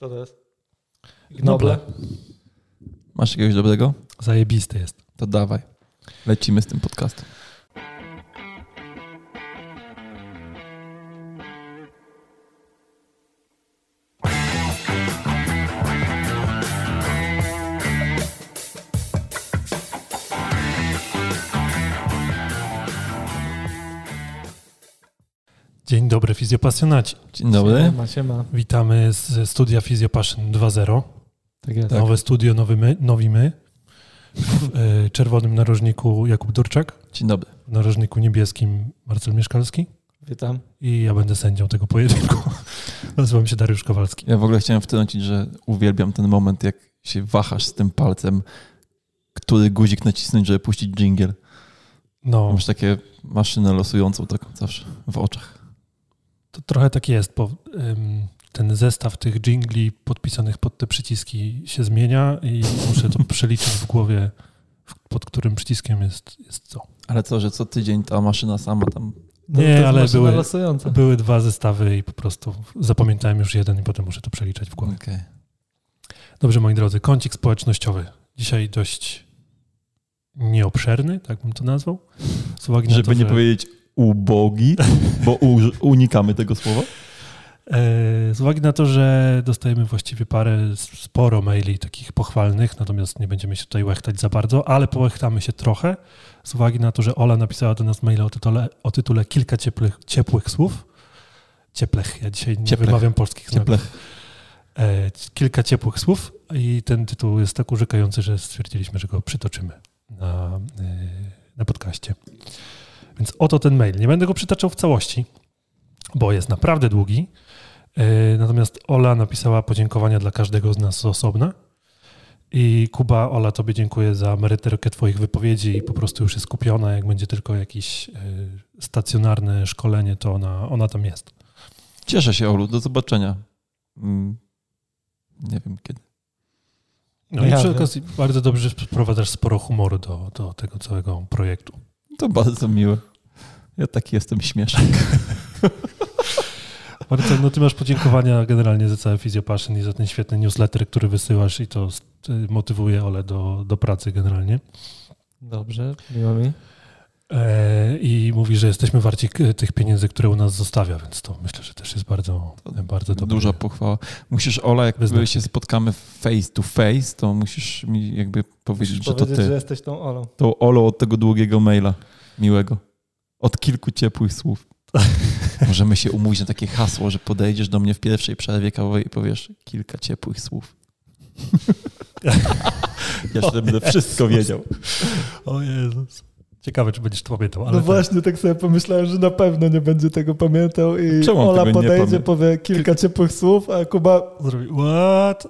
Co to jest? Gnoble. Masz jakiegoś dobrego? Zajebisty jest. To dawaj. Lecimy z tym podcastem. Fizjopasjonaci. Dzień dobry. Siema, siema. Witamy z studia Physiopassion 2.0. Tak jest. Nowe studio, nowy my, nowi my. W e, czerwonym narożniku Jakub Durczak, Dzień dobry. w narożniku niebieskim Marcel Mieszkalski Witam. i ja będę sędzią tego pojedynku. Nazywam się Dariusz Kowalski. Ja w ogóle chciałem wtrącić, że uwielbiam ten moment, jak się wahasz z tym palcem, który guzik nacisnąć, żeby puścić dżingiel. No, Masz takie maszynę losującą taką zawsze w oczach. To trochę tak jest, bo ym, ten zestaw tych jingli podpisanych pod te przyciski się zmienia i muszę to przeliczyć w głowie, pod którym przyciskiem jest, jest co. Ale co, że co tydzień ta maszyna sama tam... No, Nie, ale były- losująca. Były dwa zestawy i po prostu zapamiętałem już jeden i potem muszę to przeliczać w głowie. Okej. Dobrze, moi drodzy, kącik społecznościowy. Dzisiaj dość nieobszerny, tak bym to nazwał. Z uwagi na Żeby to, nie że, powiedzieć ubogi, bo u, unikamy tego słowa. e, z uwagi na to, że dostajemy właściwie parę, sporo maili takich pochwalnych, natomiast nie będziemy się tutaj łechtać za bardzo, ale połechtamy się trochę. Z uwagi na to, że Ola napisała do nas maila o tytule, o tytule kilka ciepłych, ciepłych słów. Cieplech, ja dzisiaj nie Cieplech. wymawiam polskich. Cieplech. e, kilka ciepłych słów i ten tytuł jest tak urzekający, że stwierdziliśmy, że go przytoczymy na, e, na podcaście. Więc oto ten mail. Nie będę go przytaczał w całości, bo jest naprawdę długi. E, Natomiast Ola napisała podziękowania dla każdego z nas osobna. I Kuba, Ola, Tobie dziękuję za merytorykę Twoich wypowiedzi i po prostu już jest kupiona. Jak będzie tylko jakieś e, stacjonarne szkolenie, to ona, ona tam jest. Cieszę się, Olu. Do zobaczenia. Mm, Nie wiem kiedy. No Ja i przy wiem. okazji bardzo dobrze wprowadzasz sporo humoru do, do tego całego projektu. To bardzo miłe. Ja taki jestem śmieszny. Marcel, no ty masz podziękowania generalnie za całe Physiopassion i za ten świetny newsletter, który wysyłasz i to st- motywuje Ole do, do pracy generalnie. Dobrze, miło mi. E, I mówi, że jesteśmy warci tych pieniędzy, które u nas zostawia, więc to myślę, że też jest bardzo, bardzo dobre. Duża pochwała. Musisz, Ola, jak Wyznacznik. się spotkamy face to face, to musisz mi jakby powiedzieć, Musisz że to powiedzieć, ty. że jesteś tą Olą. To Olo od tego długiego maila miłego. Od kilku ciepłych słów. Możemy się umówić na takie hasło, że podejdziesz do mnie w pierwszej przerwie kawowej i powiesz kilka ciepłych słów. Ja jeszcze będę wszystko wiedział. O Jezus. Ciekawe, czy będziesz to pamiętał. Ale no tak. właśnie, tak sobie pomyślałem, że na pewno nie będzie tego pamiętał i Czemu on Ola podejdzie, powie kilka ciepłych słów, a Kuba Zrobi, what?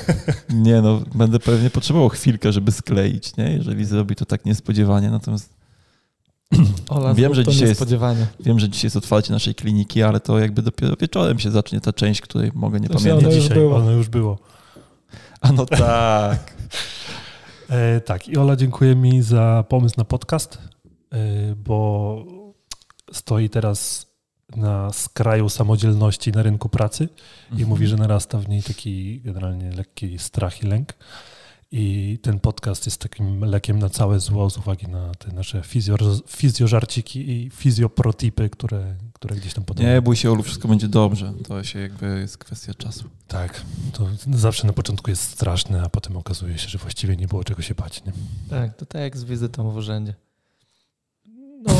Nie no, będę pewnie potrzebował chwilkę, żeby skleić, nie? Jeżeli zrobi to tak niespodziewanie. Natomiast Ola Wiem, że dzisiaj jest- wiem, że dzisiaj jest otwarcie naszej kliniki, ale to jakby dopiero wieczorem się zacznie ta część, której mogę nie Znaczy, Nie ono pamiętać. już dzisiaj, było. ono już było. A no tak. E, tak, i Ola dziękuję mi za pomysł na podcast, e, bo stoi teraz na skraju samodzielności na rynku pracy i Mhm. mówi, że narasta w niej taki generalnie lekki strach i lęk. I ten podcast jest takim lekiem na całe zło z uwagi na te nasze fizjo, fizjożarciki i fizjoprotipy, które, które gdzieś tam podają. Nie bój się, Olu, wszystko będzie dobrze. To się jakby jest kwestia czasu. Tak, to zawsze na początku jest straszne, a potem okazuje się, że właściwie nie było czego się bać. Nie? Tak, to tak jak z wizytą w urzędzie. No,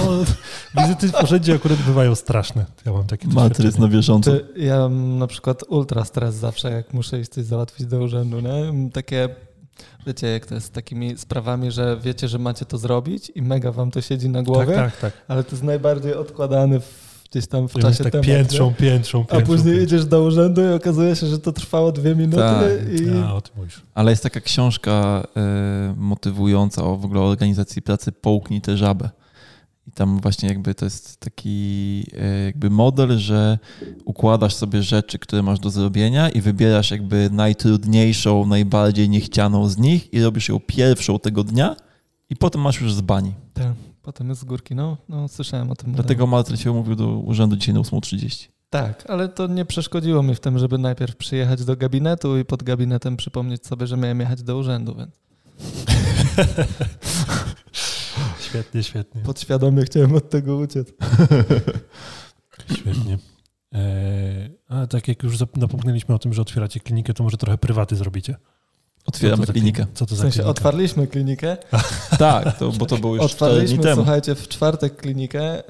wizyty w urzędzie akurat bywają straszne. Ja mam takie doświadczenie. na bieżąco. Ja mam na przykład ultra stres zawsze, jak muszę iść coś załatwić do urzędu, nie? Takie, wiecie, jak to jest z takimi sprawami, że wiecie, że macie to zrobić i mega wam to siedzi na głowie, Tak, tak, tak. ale to jest najbardziej odkładany w, gdzieś tam w czasie tak temat, piętrzą, nie? piętrzą, A piętrzą. później piętrzą. idziesz do urzędu i okazuje się, że to trwało dwie minuty Tak. i A, o tym mówisz. Ale jest taka książka e, motywująca o w ogóle organizacji pracy Połknij tę żabę. I tam właśnie jakby to jest taki e, jakby model, że układasz sobie rzeczy, które masz do zrobienia i wybierasz jakby najtrudniejszą, najbardziej niechcianą z nich i robisz ją pierwszą tego dnia i potem masz już z bani. tak, potem jest z górki. No, no słyszałem o tym. Dlatego Marcel się umówił do urzędu dzisiaj na 8.30. Tak, ale to nie przeszkodziło mi w tym, żeby najpierw przyjechać do gabinetu i pod gabinetem przypomnieć sobie, że miałem jechać do urzędu, więc Świetnie, świetnie. podświadomie chciałem od tego uciec. Świetnie. E, a tak jak już zap- napomknęliśmy o tym, że otwieracie klinikę, to może trochę prywaty zrobicie. Otwieramy Co za klinikę. Co to W za sensie klinika? otwarliśmy klinikę, Tak, to, bo to było już 4 dni otwarliśmy, temu. słuchajcie, w czwartek klinikę, yy,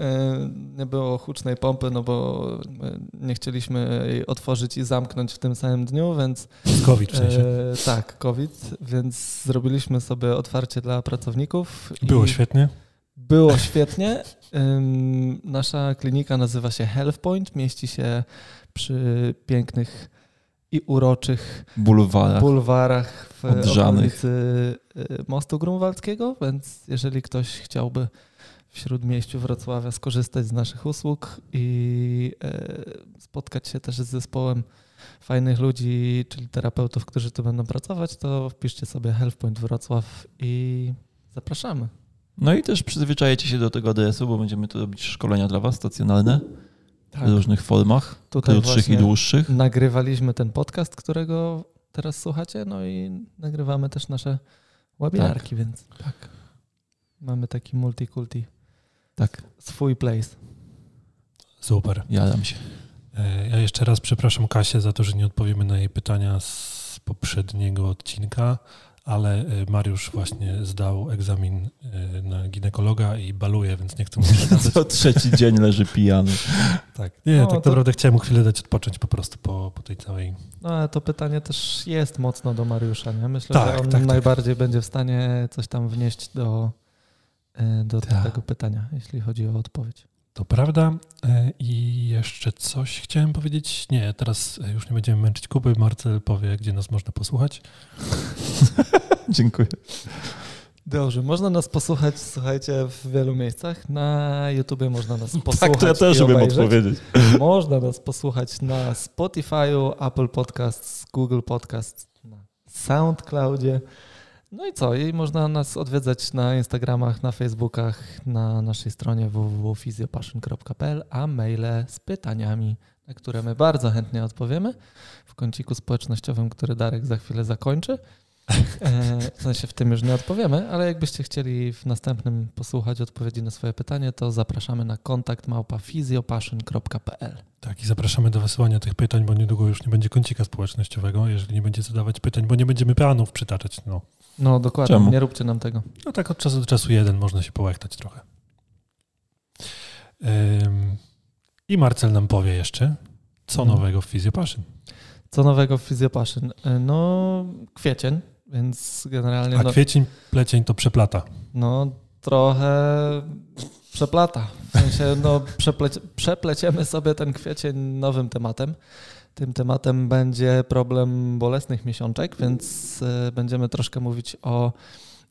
nie było hucznej pompy, no bo my nie chcieliśmy jej otworzyć i zamknąć w tym samym dniu, więc COVID w sensie. e, tak, COVID, więc zrobiliśmy sobie otwarcie dla pracowników. i- Było świetnie. Było świetnie. Nasza klinika nazywa się HealthPoint. Mieści się przy pięknych i uroczych Bulwarach. bulwarach w Odgrzanych. okolicy y, Mostu Grunwaldzkiego, więc jeżeli ktoś chciałby w Śródmieściu Wrocławia skorzystać z naszych usług i y, spotkać się też z zespołem fajnych ludzi, czyli terapeutów, którzy tu będą pracować, to wpiszcie sobie HealthPoint Wrocław i zapraszamy. No i też przyzwyczajecie się do tego adresu, bo będziemy tu robić szkolenia dla Was stacjonalne Tak. w różnych formach, Tutaj krótszych i dłuższych. nagrywaliśmy ten podcast, którego teraz słuchacie, no i nagrywamy też nasze webinarki, więc tak. Mamy taki multikulti, Tak, swój place. Super. jadam się. E, Ja jeszcze raz przepraszam Kasię za to, że nie odpowiemy na jej pytania z poprzedniego odcinka, ale e, Mariusz właśnie zdał egzamin e, na ginekologa i baluje, więc nie chcę mu. Co trzeci dzień leży pijany. Tak. Nie, No, tak to- naprawdę chciałem mu chwilę dać odpocząć po prostu po, po tej całej... No ale to pytanie też jest mocno do Mariusza, nie? Myślę, Tak, że on tak, tak. najbardziej będzie w stanie coś tam wnieść do, y, do Tak. tego pytania, jeśli chodzi o odpowiedź. To prawda. E, I jeszcze coś chciałem powiedzieć. Nie, teraz e, już nie będziemy męczyć Kuby. Marcel powie, gdzie nas można posłuchać. Dziękuję. Dobrze, można nas posłuchać, słuchajcie, w wielu miejscach. Na YouTubie można nas posłuchać Tak, to ja też obejrzeć. odpowiedzieć. Można nas posłuchać na Spotify'u, Apple Podcasts, Google Podcasts, na SoundCloudzie. No i co? I można nas odwiedzać na Instagramach, na Facebookach, na naszej stronie www.physiopassion.pl, a maile z pytaniami, na które my bardzo chętnie odpowiemy w kąciku społecznościowym, który Darek za chwilę zakończy. E, W sensie w tym już nie odpowiemy, ale jakbyście chcieli w następnym posłuchać odpowiedzi na swoje pytanie, to zapraszamy na kontakt małpa physiopassion.pl. Tak, i zapraszamy do wysyłania tych pytań, bo niedługo już nie będzie kącika społecznościowego, jeżeli nie będzie zadawać pytań, bo nie będziemy planów przytaczać. No, No dokładnie, Czemu? nie róbcie nam tego. no tak od czasu do czasu jeden można się połechtać trochę. Ym, I Marcel nam powie jeszcze, co Mhm. nowego w Physiopassion. Co nowego w Physiopassion? E, No kwiecień, więc generalnie A no, kwiecień, plecień to przeplata. no trochę przeplata. W sensie no przeplecie, przepleciemy sobie ten kwiecień nowym tematem. Tym tematem będzie problem bolesnych miesiączek, więc e, będziemy troszkę mówić o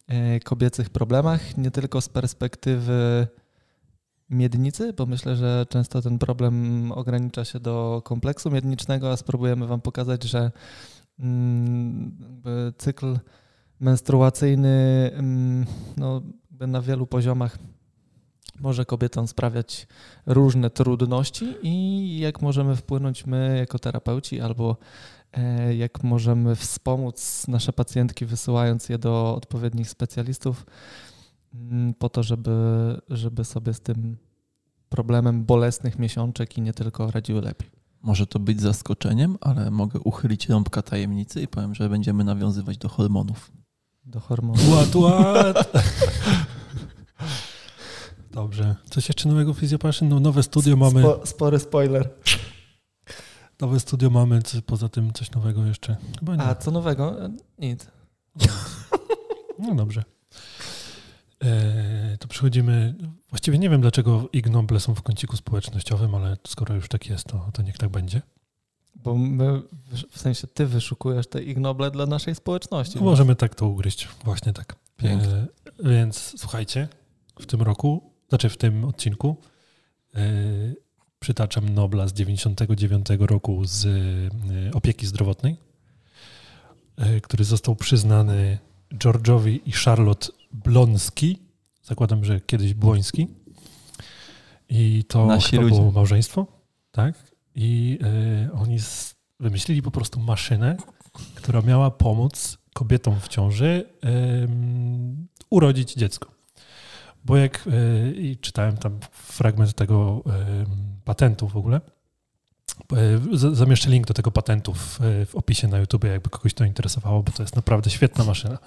e, kobiecych problemach, nie tylko z perspektywy miednicy, bo myślę, że często ten problem ogranicza się do kompleksu miednicznego, a spróbujemy Wam pokazać, że cykl menstruacyjny mm, no, na wielu poziomach może kobietom sprawiać różne trudności i jak możemy wpłynąć my jako terapeuci albo e, jak możemy wspomóc nasze pacjentki wysyłając je do odpowiednich specjalistów mm, po to, żeby, żeby sobie z tym problemem bolesnych miesiączek i nie tylko radziły lepiej. Może to być zaskoczeniem, ale mogę uchylić rąbka tajemnicy i powiem, że będziemy nawiązywać do hormonów. Do hormonów. Ład, ład. Dobrze. Coś jeszcze nowego w? No, nowe studio mamy. Spo, spory spoiler. Nowe studio mamy, co, poza tym coś nowego jeszcze? Chyba nie. A co nowego? E, Nic. No dobrze. E, to przechodzimy. Właściwie nie wiem, dlaczego ignoble są w kąciku społecznościowym, ale skoro już tak jest, to, to niech tak będzie. Bo my, w sensie ty wyszukujesz te ignoble dla naszej społeczności. No, możemy tak to ugryźć. Właśnie tak. Pięknie. E, więc słuchajcie, w tym roku, znaczy w tym odcinku, e, przytaczam Nobla z 99 roku z opieki zdrowotnej, który został przyznany George'owi i Charlotte Blonski. Zakładam, że kiedyś Błoński. I to Nasi chyba ludzie. było małżeństwo, tak? i y, oni z, wymyślili po prostu maszynę, która miała pomóc kobietom w ciąży ym, urodzić dziecko. Bo jak y, i czytałem tam fragment tego patentu w ogóle, y, z- zamieszczę link do tego patentu w, w opisie na YouTube, jakby kogoś to interesowało, bo to jest naprawdę świetna maszyna.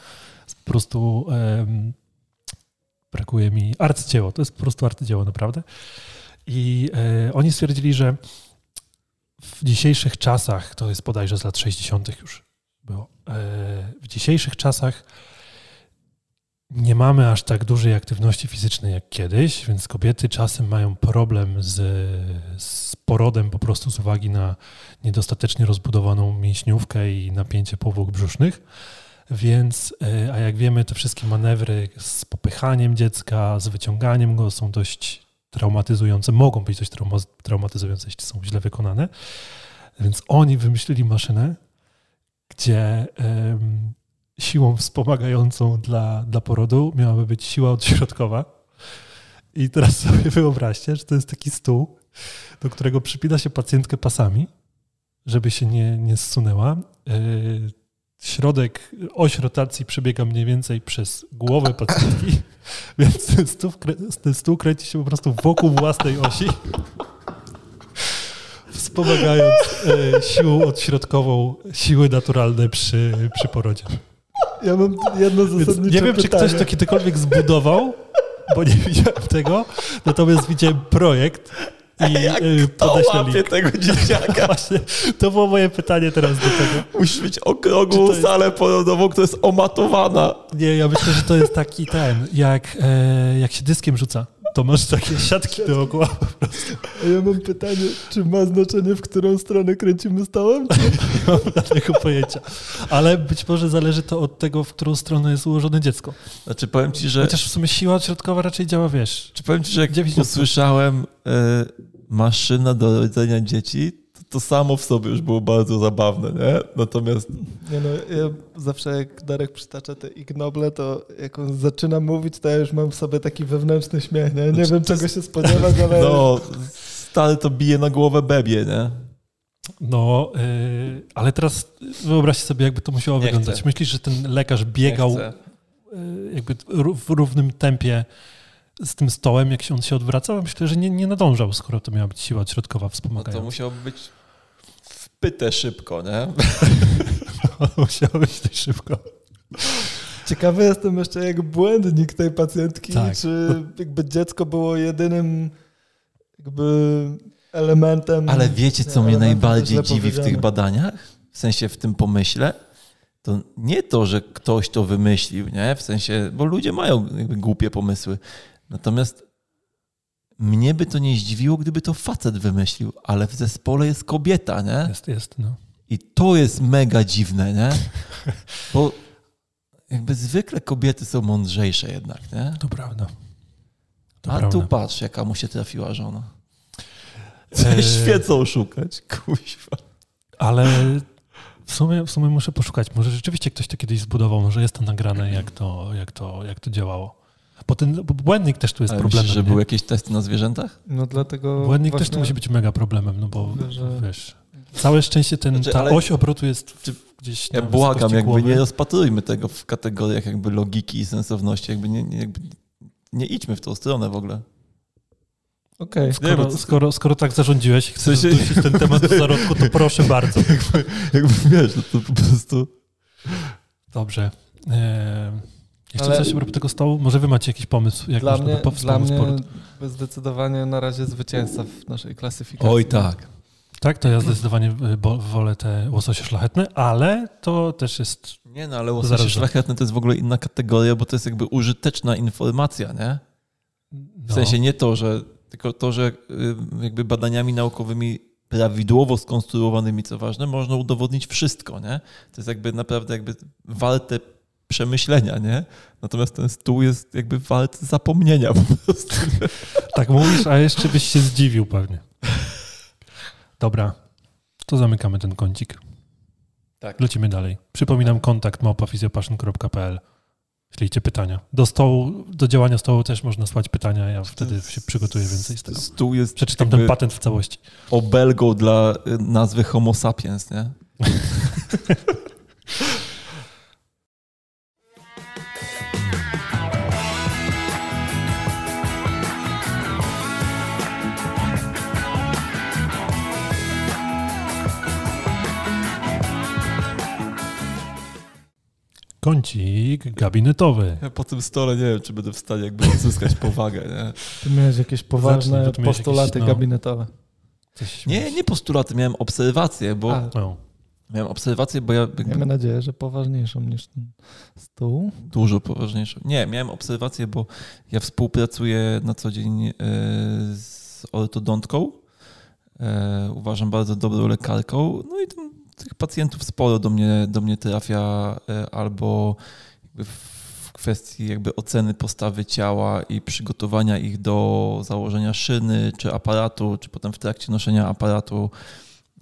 Po prostu brakuje mi arcydzieło, to jest po prostu arcydzieło naprawdę. I y, oni stwierdzili, że w dzisiejszych czasach, to jest bodajże z lat 60. już było, e, w dzisiejszych czasach nie mamy aż tak dużej aktywności fizycznej jak kiedyś, więc kobiety czasem mają problem z, z porodem po prostu z uwagi na niedostatecznie rozbudowaną mięśniówkę i napięcie powłok brzusznych. Więc, e, a jak wiemy, te wszystkie manewry z popychaniem dziecka, z wyciąganiem go są dość traumatyzujące, mogą być dość trauma- traumatyzujące, jeśli są źle wykonane. Więc oni wymyślili maszynę, gdzie em, siłą wspomagającą dla, dla porodu miałaby być siła odśrodkowa. I teraz sobie wyobraźcie, że to jest taki stół, do którego przypina się pacjentkę pasami, żeby się nie, nie zsunęła. Yy, Środek, oś rotacji przebiega mniej więcej przez głowę pacjentki, więc ten stół, ten stół kręci się po prostu wokół własnej osi, wspomagając e, siłą odśrodkową siły naturalne przy, przy porodzie. Ja mam jedno Więc zasadnicze nie wiem, czy pytanie. ktoś to kiedykolwiek zbudował, bo nie widziałem tego, natomiast widziałem projekt i To podeślę łapie link. tego dzieciaka. Właśnie, to było moje pytanie teraz do tego. Musisz mieć Czy okrągłą jest- salę porodową, która jest omatowana. Nie, ja myślę, że to jest taki ten, jak, e, jak się dyskiem rzuca. To masz takie siatki dookoła. A ja mam pytanie, czy ma znaczenie, w którą stronę kręcimy stołem? Czy... Nie mam żadnego pojęcia. Ale być może zależy to od tego, w którą stronę jest ułożone dziecko. Znaczy powiem ci, że, Chociaż w sumie siła odśrodkowa raczej działa, wiesz. czy powiem ci, że jak 90%. usłyszałem e, maszyna do rodzenia dzieci, to, samo w sobie już było bardzo zabawne, nie? Natomiast Nie no, ja zawsze jak Darek przytacza te ignoble, to jak on zaczyna mówić, to ja już mam w sobie taki wewnętrzny śmiech, nie? Nie Znaczy, wiem czego się spodziewać, ale... no, stary to bije na głowę bebie, nie? No, yy, ale teraz wyobraźcie sobie, jakby to musiało Nie wyglądać. chcę. Myślisz, że ten lekarz biegał yy, jakby w równym tempie z tym stołem, jak się on się odwracał? Myślę, że nie, nie nadążał, skoro to miała być siła odśrodkowa No to wspomagająca. musiałoby być wpyte szybko, nie? musiało być dość szybko. Ciekawy jestem jeszcze jak błędnik tej pacjentki, Tak. czy jakby dziecko było jedynym jakby elementem... Ale wiecie, co nie, mnie najbardziej dziwi w tych badaniach? W sensie w tym pomyśle? To nie to, że ktoś to wymyślił, nie? W sensie, bo ludzie mają jakby głupie pomysły. Natomiast mnie by to nie zdziwiło, gdyby to facet wymyślił, ale w zespole jest kobieta, nie? Jest, jest, no. I to jest mega dziwne, nie? Bo jakby zwykle kobiety są mądrzejsze jednak, nie? To prawda. To A prawda. tu patrz, jaka mu się trafiła żona. Eee. Świecą szukać, kuźwa. Ale w sumie, w sumie muszę poszukać. Może rzeczywiście ktoś to kiedyś zbudował, może jest to nagrane, jak to, jak to, jak to działało. Bo ten błędnik też tu jest Ale problemem. myślisz, że nie? były jakieś testy na zwierzętach? No dlatego Błędnik też właśnie- tu musi być mega problemem, no bo Że- wiesz, całe szczęście ten, Znaczy, ta ale- oś obrotu jest Czy- gdzieś Ja na błagam, jakby głowy. nie rozpatrujmy tego w kategoriach jakby logiki i sensowności, jakby nie, nie, jakby nie idźmy w tą stronę w ogóle. Okej. Nie, Skoro, to- skoro, skoro tak zarządziłeś i chcesz W sensie- zwrócić ten temat do zarodku, to proszę bardzo. Jakby, jakby wiesz, no to po prostu... Dobrze. Eee, jeszcze Ale- coś propos tego stołu? Może wy macie jakiś pomysł, jak Dla można mnie, dla mnie sport? zdecydowanie na razie zwycięzca w naszej klasyfikacji. Oj tak. Tak, to ja zdecydowanie y, wolę te łososie szlachetne, ale to też jest... Nie no, ale Zaraz, łososie że- szlachetne to jest w ogóle inna kategoria, bo to jest jakby użyteczna informacja, nie? W No, sensie nie to, że tylko to, że y, jakby badaniami naukowymi prawidłowo skonstruowanymi, co ważne, można udowodnić wszystko, nie? To jest jakby naprawdę jakby warte przemyślenia, nie? Natomiast ten stół jest jakby wart zapomnienia po prostu. Tak mówisz, a jeszcze byś się zdziwił pewnie. Dobra, to zamykamy ten kącik. Tak. Lecimy dalej. Przypominam kontakt małpafizjopaszyn.pl Ślijcie pytania. Do stołu, do działania stołu też można słać pytania, ja wtedy się przygotuję więcej z tego. Stół jest Przeczytam ten patent w całości. obelgą dla y, nazwy Homo sapiens, nie? Kącik gabinetowy. Ja po tym stole nie wiem, czy będę w stanie jakby odzyskać powagę, nie? Ty miałeś jakieś poważne Zacznij, miałeś postulaty jakieś, no. gabinetowe. Coś Nie, nie postulaty, miałem obserwacje, bo A, No. miałem obserwację, bo ja jakby Miejmy nadzieję, że poważniejszą niż ten stół. dużo poważniejszą. Nie, miałem obserwację, bo ja współpracuję na co dzień e, z ortodontką. E, Uważam bardzo dobrą lekarką. No i tam tych pacjentów sporo do mnie, do mnie trafia e, albo w kwestii jakby oceny postawy ciała i przygotowania ich do założenia szyny czy aparatu, czy potem w trakcie noszenia aparatu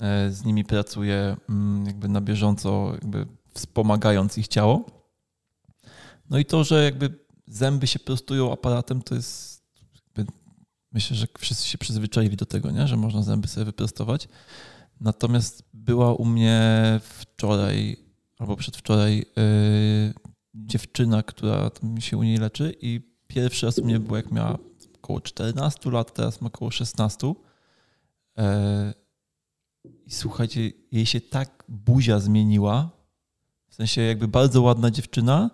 e, z nimi pracuję mm, jakby na bieżąco, jakby wspomagając ich ciało. No i to, że jakby zęby się prostują aparatem, to jest. Myślę, że wszyscy się przyzwyczaili do tego, nie? że można zęby sobie wyprostować. Natomiast była u mnie wczoraj albo przedwczoraj yy, dziewczyna, która tam się u niej leczy, i pierwszy raz u mnie było jak miała około 14 lat, teraz ma około 16. Yy, I słuchajcie, jej się tak buzia zmieniła, w sensie jakby bardzo ładna dziewczyna,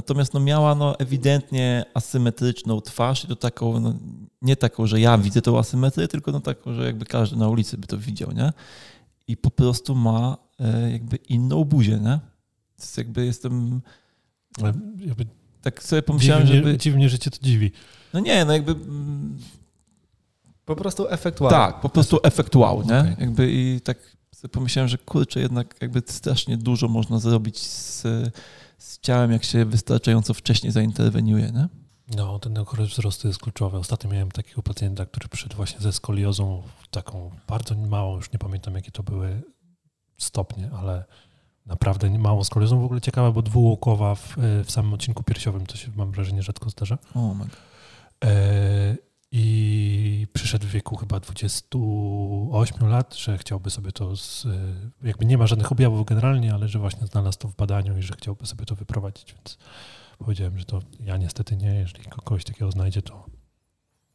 natomiast no miała no ewidentnie asymetryczną twarz i to taką, no, nie taką, że ja widzę tą asymetrię, tylko no taką, że jakby każdy na ulicy by to widział, nie? I po prostu ma e, jakby inną buzię, nie? To jest jakby jestem, Ale jakby tak sobie pomyślałem, dziwnie, żeby, dziwnie, że cię to dziwi. no nie, no jakby mm, Po prostu efekt wow. Tak, po prostu efekt wow, nie? Okej. Jakby i tak sobie pomyślałem, że kurczę, jednak jakby strasznie dużo można zrobić z, z ciałem, jak się wystarczająco wcześnie zainterweniuje, nie? No, ten okres wzrostu jest kluczowy. Ostatnio miałem takiego pacjenta, który przyszedł właśnie ze skoliozą, taką bardzo małą, już nie pamiętam jakie to były stopnie, ale naprawdę małą skoliozą. W ogóle ciekawa, bo dwułokowa w, w samym odcinku piersiowym, to się mam wrażenie rzadko zdarza. O, mega. E, I przyszedł w wieku chyba 28 lat, że chciałby sobie to, z, e, jakby nie ma żadnych objawów generalnie, ale że właśnie znalazł to w badaniu i że chciałby sobie to wyprowadzić, więc powiedziałem, że to ja niestety nie, jeżeli kogoś takiego znajdzie, to,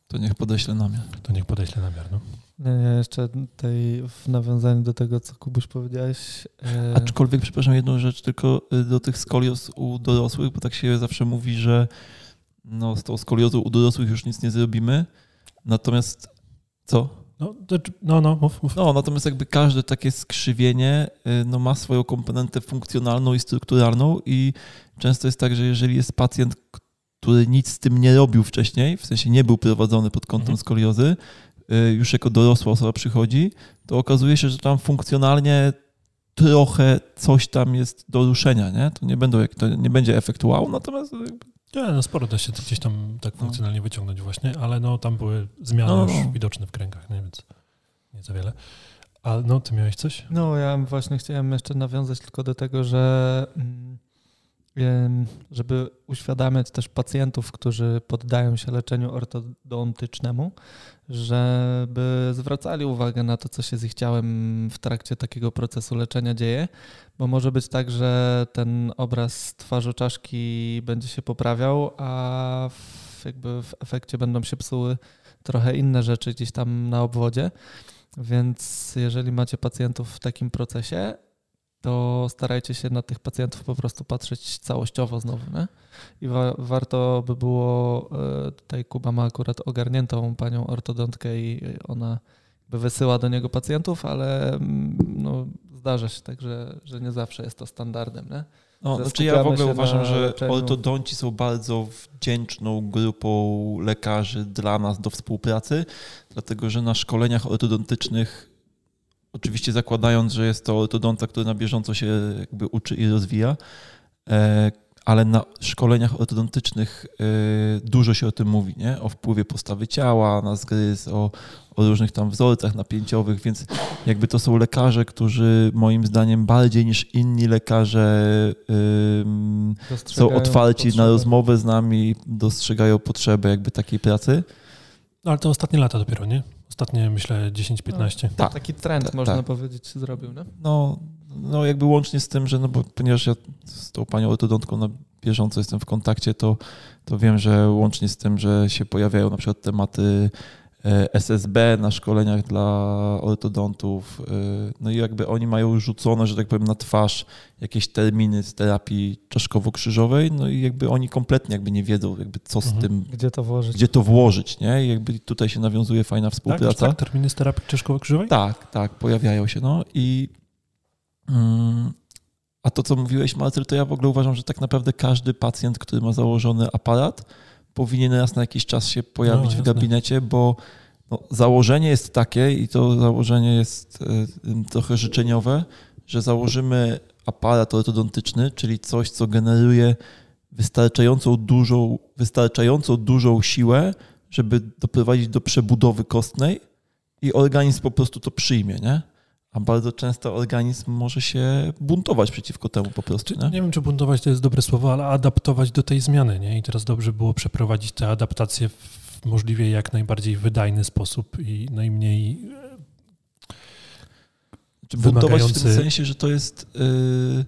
To niech podeślę namiar. to niech podeślę namiar. No. Nie, nie, jeszcze tutaj w nawiązaniu do tego, co Kubuś powiedziałeś. E, Aczkolwiek, przepraszam, jedną rzecz tylko y, do tych skolios u dorosłych, bo tak się zawsze mówi, że no, z tą skoliozą u dorosłych już nic nie zrobimy. Natomiast co? No, to, no, no, mów, mów. No, natomiast jakby każde takie skrzywienie y, no, ma swoją komponentę funkcjonalną i strukturalną i często jest tak, że jeżeli jest pacjent, który nic z tym nie robił wcześniej, w sensie nie był prowadzony pod kątem Mhm. skoliozy, y, już jako dorosła osoba przychodzi, to okazuje się, że tam funkcjonalnie trochę coś tam jest do ruszenia, nie? To nie, będą, to nie będzie efekt wow, natomiast Nie, no sporo da się gdzieś tam tak funkcjonalnie wyciągnąć właśnie, ale no tam były zmiany No, już no. widoczne w kręgach, nie, więc nie za wiele. A no, ty miałeś coś? No, ja właśnie chciałem jeszcze nawiązać tylko do tego, że mm, żeby uświadamiać też pacjentów, którzy poddają się leczeniu ortodontycznemu, żeby zwracali uwagę na to, co się z ich ciałem w trakcie takiego procesu leczenia dzieje, bo może być tak, że ten obraz twarzy czaszki będzie się poprawiał, a w, jakby w efekcie będą się psuły trochę inne rzeczy gdzieś tam na obwodzie. Więc jeżeli macie pacjentów w takim procesie, to starajcie się na tych pacjentów po prostu patrzeć całościowo znowu. Nie? I wa- warto by było, e, tutaj Kuba ma akurat ogarniętą panią ortodontkę i ona jakby wysyła do niego pacjentów, ale mm, no, zdarza się tak, że, że nie zawsze jest to standardem. Nie? No, znaczy ja w ogóle uważam, że leczeniu. ortodonci są bardzo wdzięczną grupą lekarzy dla nas do współpracy, dlatego że na szkoleniach ortodontycznych, oczywiście zakładając, że jest to ortodonta, który na bieżąco się jakby uczy i rozwija, e, ale na szkoleniach ortodontycznych y, dużo się o tym mówi, nie? O wpływie postawy ciała na zgryz, o, o różnych tam wzorcach napięciowych, więc jakby to są lekarze, którzy moim zdaniem bardziej niż inni lekarze są otwarci potrzeby. na rozmowę z nami, dostrzegają potrzebę jakby takiej pracy. No ale to ostatnie lata dopiero, nie? Ostatnie, myślę, 10-15. No, tak. Taki trend, tak, można tak. powiedzieć, się zrobił, no? No, no jakby łącznie z tym, że no bo ponieważ ja z tą panią ortodontką na bieżąco jestem w kontakcie, to, to wiem, że łącznie z tym, że się pojawiają na przykład tematy SSB na szkoleniach dla ortodontów. E, no i jakby oni mają rzucone, że tak powiem, na twarz jakieś terminy z terapii czaszkowo-krzyżowej, no i jakby oni kompletnie jakby nie wiedzą, jakby co z mhm. tym... Gdzie to włożyć. Gdzie to włożyć, nie? I jakby tutaj się nawiązuje fajna współpraca. Tak, tak terminy z terapii czaszkowo-krzyżowej? Tak, tak, pojawiają się, no i Mm, a to, co mówiłeś, Marcel, to ja w ogóle uważam, że tak naprawdę każdy pacjent, który ma założony aparat, powinien raz na jakiś czas się pojawić no, w gabinecie, bo no, założenie jest takie i to założenie jest y, trochę życzeniowe, że założymy aparat ortodontyczny, czyli coś, co generuje wystarczającą dużą, wystarczająco dużą siłę, żeby doprowadzić do przebudowy kostnej i organizm po prostu to przyjmie, nie? A bardzo często organizm może się buntować przeciwko temu po prostu. Nie? nie wiem, czy buntować to jest dobre słowo, ale adaptować do tej zmiany. Nie? I teraz dobrze było przeprowadzić tę adaptację w możliwie jak najbardziej wydajny sposób i najmniej. Czy buntować w tym sensie, że to jest. Yy,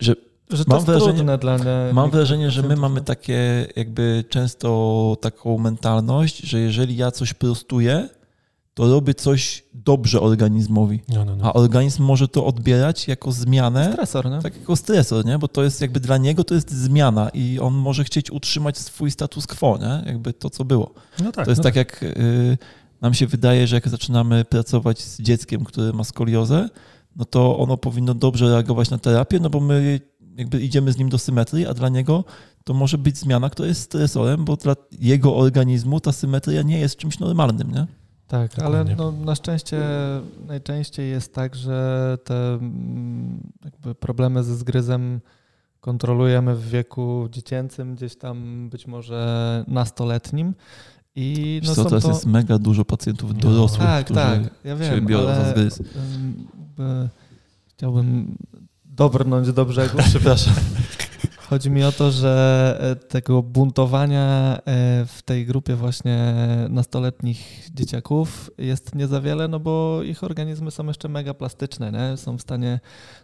że że mam wrażenie, dla Mam wrażenie, że my mamy takie, jakby często taką mentalność, że jeżeli ja coś prostuję, to robi coś dobrze organizmowi. No, no, no. A organizm może to odbierać jako zmianę. Stresor, nie? Tak, jako stresor, nie? Bo to jest jakby dla niego to jest zmiana i on może chcieć utrzymać swój status quo, nie? Jakby to, co było. No tak, to jest no tak, tak, jak y, nam się wydaje, że jak zaczynamy pracować z dzieckiem, które ma skoliozę, no to ono powinno dobrze reagować na terapię, no bo my jakby idziemy z nim do symetrii, a dla niego to może być zmiana, która jest stresorem, bo dla jego organizmu ta symetria nie jest czymś normalnym, nie? Tak, Dokładnie. ale no, na szczęście najczęściej jest tak, że te mm, jakby problemy ze zgryzem kontrolujemy w wieku dziecięcym, gdzieś tam być może nastoletnim. I no co, teraz to... jest mega dużo pacjentów no. dorosłych, tak, którzy tak, ja wiem, się biorą za zgryz. Chciałbym dobrnąć do brzegu, przepraszam. Chodzi mi o to, że e, tego buntowania e, w tej grupie właśnie nastoletnich dzieciaków jest nie za wiele, no bo ich organizmy są jeszcze mega plastyczne, nie? są w stanie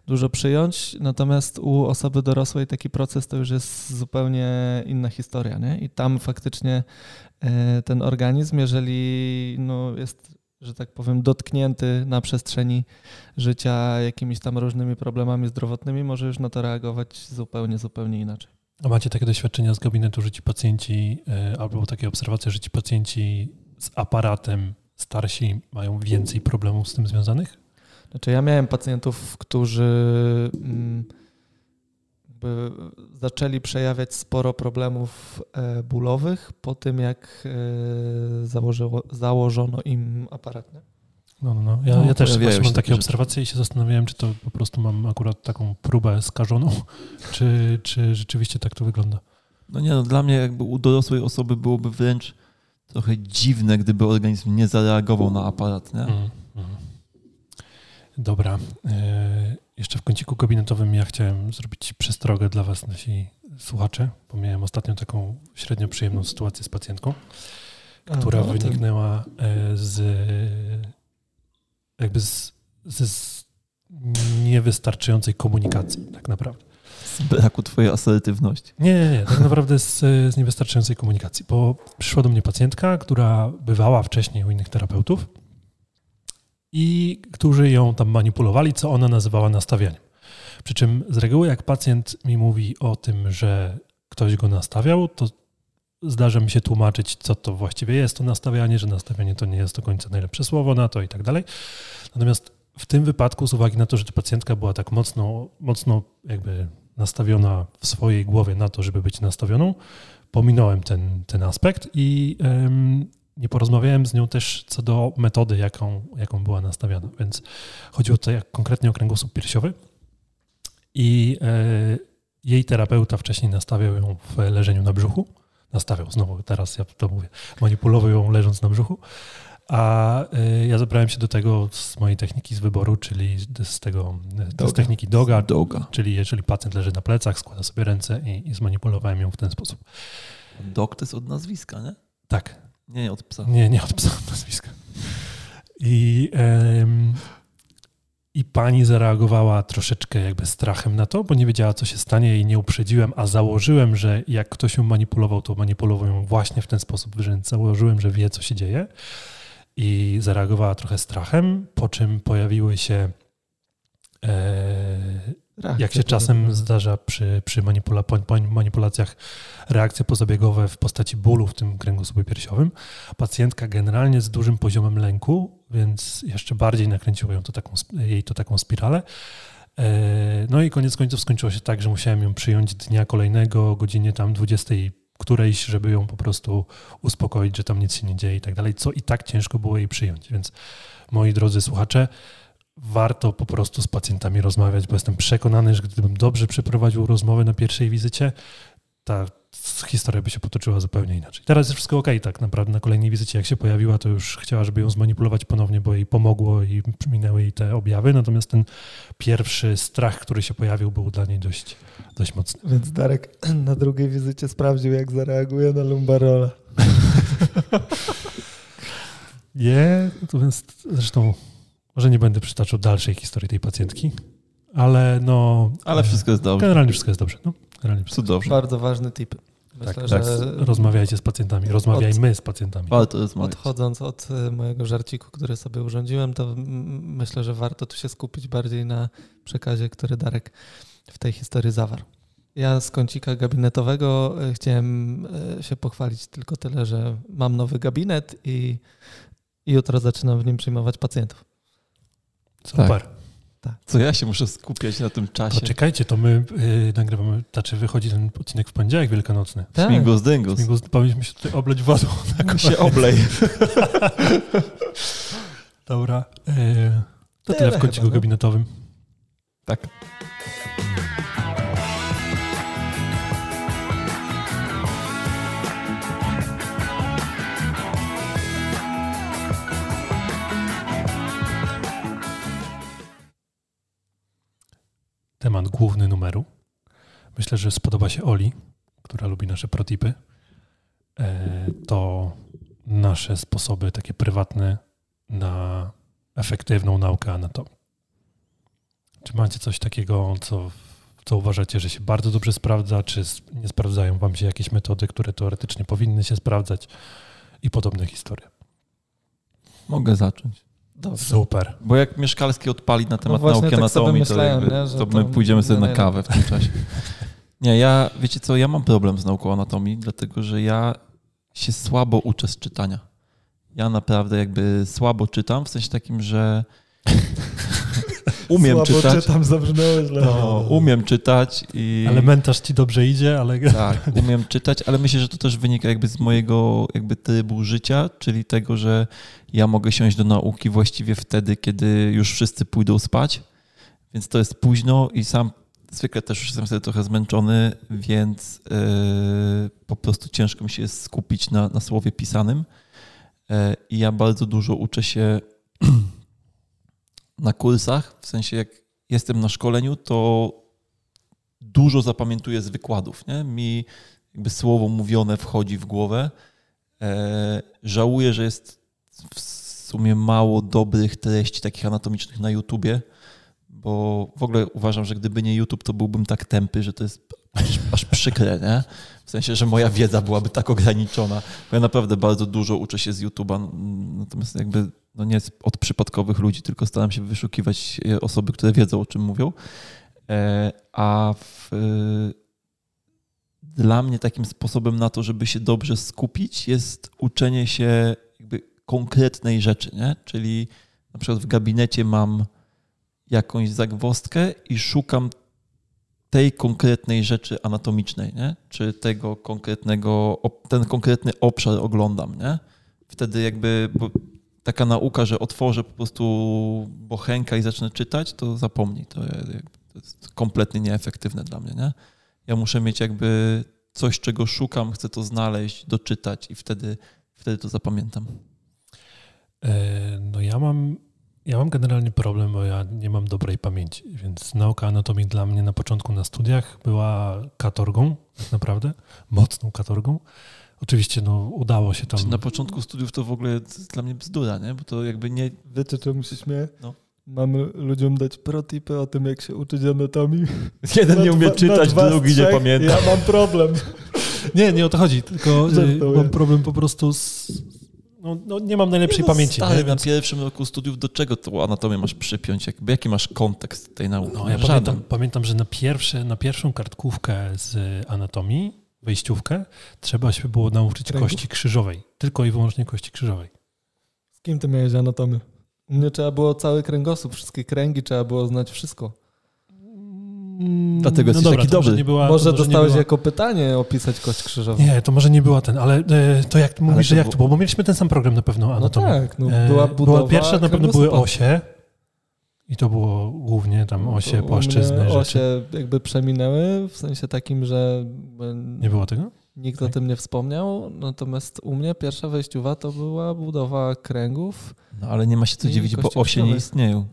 dużo przyjąć, natomiast u osoby dorosłej taki proces to już jest zupełnie inna historia. Nie? I tam faktycznie e, ten organizm, jeżeli no, jest że tak powiem, dotknięty na przestrzeni życia jakimiś tam różnymi problemami zdrowotnymi, może już na to reagować zupełnie, zupełnie inaczej. A macie takie doświadczenia z gabinetu, że ci pacjenci, e, albo takie obserwacje, że ci pacjenci z aparatem starsi mają więcej problemów z tym związanych? Znaczy ja miałem pacjentów, którzy mm, zaczęli przejawiać sporo problemów e, bólowych po tym, jak e, założyło, założono im aparat. Nie? No, no, no. Ja, no, ja też właśnie mam takie obserwacje i się zastanawiałem, czy to po prostu mam akurat taką próbę skażoną, czy, czy rzeczywiście tak to wygląda. No nie, no dla mnie jakby u dorosłej osoby byłoby wręcz trochę dziwne, gdyby organizm nie zareagował na aparat, nie? Mm, mm. Dobra. E, jeszcze w kąciku gabinetowym ja chciałem zrobić przestrogę dla Was, nasi słuchacze, bo miałem ostatnio taką średnio przyjemną sytuację z pacjentką, która no wyniknęła e, z jakby z, z niewystarczającej komunikacji tak naprawdę. Z braku twojej asertywności. Nie, nie, nie. Tak naprawdę z, z niewystarczającej komunikacji, bo przyszła do mnie pacjentka, która bywała wcześniej u innych terapeutów i którzy ją tam manipulowali, co ona nazywała nastawianiem. Przy czym z reguły, jak pacjent mi mówi o tym, że ktoś go nastawiał, to zdarza mi się tłumaczyć, co to właściwie jest to nastawianie, że nastawianie to nie jest do końca najlepsze słowo na to i tak dalej. Natomiast w tym wypadku, z uwagi na to, że ta pacjentka była tak mocno, mocno jakby nastawiona w swojej głowie na to, żeby być nastawioną, pominąłem ten, ten aspekt i nie porozmawiałem z nią też co do metody, jaką, jaką była nastawiona. Więc chodziło tutaj konkretnie o kręgosłup piersiowy. I e, jej terapeuta wcześniej nastawiał ją w leżeniu na brzuchu. Nastawiał znowu, teraz ja to mówię, manipulował ją leżąc na brzuchu. A y, ja zabrałem się do tego z mojej techniki z wyboru, czyli z tego z techniki doga, Doga. czyli jeżeli pacjent leży na plecach, składa sobie ręce i, i zmanipulowałem ją w ten sposób. Dog to jest od nazwiska, nie? Tak, Nie, nie od psa. nie, nie od psa nazwiska. I, em, I pani zareagowała troszeczkę jakby strachem na to, bo nie wiedziała, co się stanie i nie uprzedziłem, a założyłem, że jak ktoś ją manipulował, to manipulował ją właśnie w ten sposób, że założyłem, że wie, co się dzieje. I zareagowała trochę strachem, po czym pojawiły się e, Reakcja jak się czasem zdarza przy, przy manipula, manipulacjach reakcje pozabiegowe w postaci bólu w tym kręgosłupie piersiowym, pacjentka generalnie z dużym poziomem lęku, więc jeszcze bardziej nakręciło ją to taką, jej to taką spiralę. E, No i koniec końców skończyło się tak, że musiałem ją przyjąć dnia kolejnego o godzinie tam 20 którejś, żeby ją po prostu uspokoić, że tam nic się nie dzieje i tak dalej, co i tak ciężko było jej przyjąć. Więc moi drodzy słuchacze, warto po prostu z pacjentami rozmawiać, bo jestem przekonany, że gdybym dobrze przeprowadził rozmowę na pierwszej wizycie, ta historia by się potoczyła zupełnie inaczej. Teraz jest wszystko ok, tak naprawdę na kolejnej wizycie, jak się pojawiła, to już chciała, żeby ją zmanipulować ponownie, bo jej pomogło i minęły jej te objawy, natomiast ten pierwszy strach, który się pojawił, był dla niej dość, dość mocny. Więc Darek na drugiej wizycie sprawdził, jak zareaguje na lumbarola. Nie, natomiast zresztą może nie będę przytaczał dalszej historii tej pacjentki, ale no... Ale wszystko jest dobrze. Generalnie wszystko jest dobrze. No, generalnie wszystko. Cudownie. Bardzo ważny tip. Myślę, Tak, że tak. Rozmawiajcie z pacjentami, rozmawiajmy z pacjentami. Warto rozmawiać. odchodząc od e, mojego żarciku, który sobie urządziłem, to myślę, że warto tu się skupić bardziej na przekazie, który Darek w tej historii zawarł. Ja z kącika gabinetowego e, chciałem e, się pochwalić tylko tyle, że mam nowy gabinet i jutro zaczynam w nim przyjmować pacjentów. Super. Co ja się muszę skupiać na tym czasie. Poczekajcie, to my y, nagrywamy, znaczy wychodzi ten odcinek w poniedziałek wielkanocny. Tak. Śmigus dyngus. Śmigus, powinniśmy się tutaj obleć wodą. Tak się oblej. Dobra. Y, to Tyle tyle w kąciku chyba, no. gabinetowym. Tak. Temat główny numeru. Myślę, że spodoba się Oli, która lubi nasze protipy. E, to nasze sposoby takie prywatne na efektywną naukę anatomii. Czy macie coś takiego, co, co uważacie, że się bardzo dobrze sprawdza, czy nie sprawdzają wam się jakieś metody, które teoretycznie powinny się sprawdzać i podobne historie? Mogę zacząć. Dobrze. Super. Bo jak Mieszkalski odpali na temat No właśnie nauki tak sobie anatomii, to, myślałem, jakby, nie, że to to my pójdziemy sobie na kawę w tym czasie. Nie, ja, wiecie co, ja mam problem z nauką anatomii, dlatego że ja się słabo uczę z czytania. Ja naprawdę jakby słabo czytam, w sensie takim, że umiem Słabo czytać. czytam, zabrzmiało źle. No, umiem czytać i... Elementarz ci dobrze idzie, ale Tak, umiem czytać, ale myślę, że to też wynika jakby z mojego jakby trybu życia, czyli tego, że ja mogę siąść do nauki właściwie wtedy, kiedy już wszyscy pójdą spać, więc to jest późno i sam zwykle też już jestem wtedy trochę zmęczony, więc yy, po prostu ciężko mi się jest skupić na, na słowie pisanym Yy, i ja bardzo dużo uczę się na kursach, w sensie jak jestem na szkoleniu, to dużo zapamiętuję z wykładów. Nie? Mi jakby słowo mówione wchodzi w głowę. E, żałuję, że jest w sumie mało dobrych treści takich anatomicznych na YouTubie, bo w ogóle uważam, że gdyby nie YouTube, to byłbym tak tępy, że to jest aż, aż przykre, nie? W sensie, że moja wiedza byłaby tak ograniczona. Bo ja naprawdę bardzo dużo uczę się z YouTube'a, natomiast jakby no nie od przypadkowych ludzi, tylko staram się wyszukiwać e, osoby, które wiedzą, o czym mówią. E, A w, dla mnie takim sposobem na to, żeby się dobrze skupić, jest uczenie się jakby konkretnej rzeczy, nie? Czyli na przykład w gabinecie mam jakąś zagwozdkę i szukam tej konkretnej rzeczy anatomicznej, nie? Czy tego konkretnego, ten konkretny obszar oglądam, nie? Wtedy jakby bo taka nauka, że otworzę po prostu bochenka i zacznę czytać, to zapomnij. To, jest kompletnie nieefektywne dla mnie, nie? Ja muszę mieć jakby coś, czego szukam, chcę to znaleźć, doczytać i wtedy, wtedy to zapamiętam. E, no ja mam, ja mam generalnie problem, bo ja nie mam dobrej pamięci, więc nauka anatomii dla mnie na początku na studiach była katorgą, tak naprawdę, mocną katorgą. Oczywiście no, udało się tam... Czy na początku studiów to w ogóle dla mnie bzdura, nie? Bo to jakby nie... Wiecie, czemu się śmieję? No. Mamy ludziom dać protipy o tym, jak się uczyć anatomii. Jeden nie umie dwa- czytać, drugi nie pamięta. Ja mam problem. Nie, nie o to chodzi, tylko Żartuję. mam problem po prostu z... No, no nie mam najlepszej Nie no, pamięci. Nie? na Więc, pierwszym roku studiów do czego tą anatomię masz przypiąć? Jakby, jaki masz kontekst tej nauki? no, ja pamiętam, pamiętam, że na, pierwsze, na pierwszą kartkówkę z anatomii, wejściówkę, trzeba się było nauczyć Kręgów? kości krzyżowej. Tylko i wyłącznie kości krzyżowej. Z kim ty miałeś anatomię? U mnie trzeba było cały kręgosłup, wszystkie kręgi, trzeba było znać wszystko. Dlatego jesteś dobra, taki może dobry. Nie była, może to nie dostałeś była- jako pytanie opisać kość krzyżową. Nie, to może nie była ten, ale e, to jak mówisz, to że jak było- to było? Bo mieliśmy ten sam program na pewno No anatomię. tak, no, E, była budowa Pierwsze na pewno były osie i to było głównie tam osie, to płaszczyzny, rzeczy. Osie jakby przeminęły, w sensie takim, że e, Nie było tego? nikt o tym nie wspomniał, natomiast u mnie pierwsza wejściowa to była budowa kręgów. No ale nie ma się co dziwić, bo osie nie istnieją.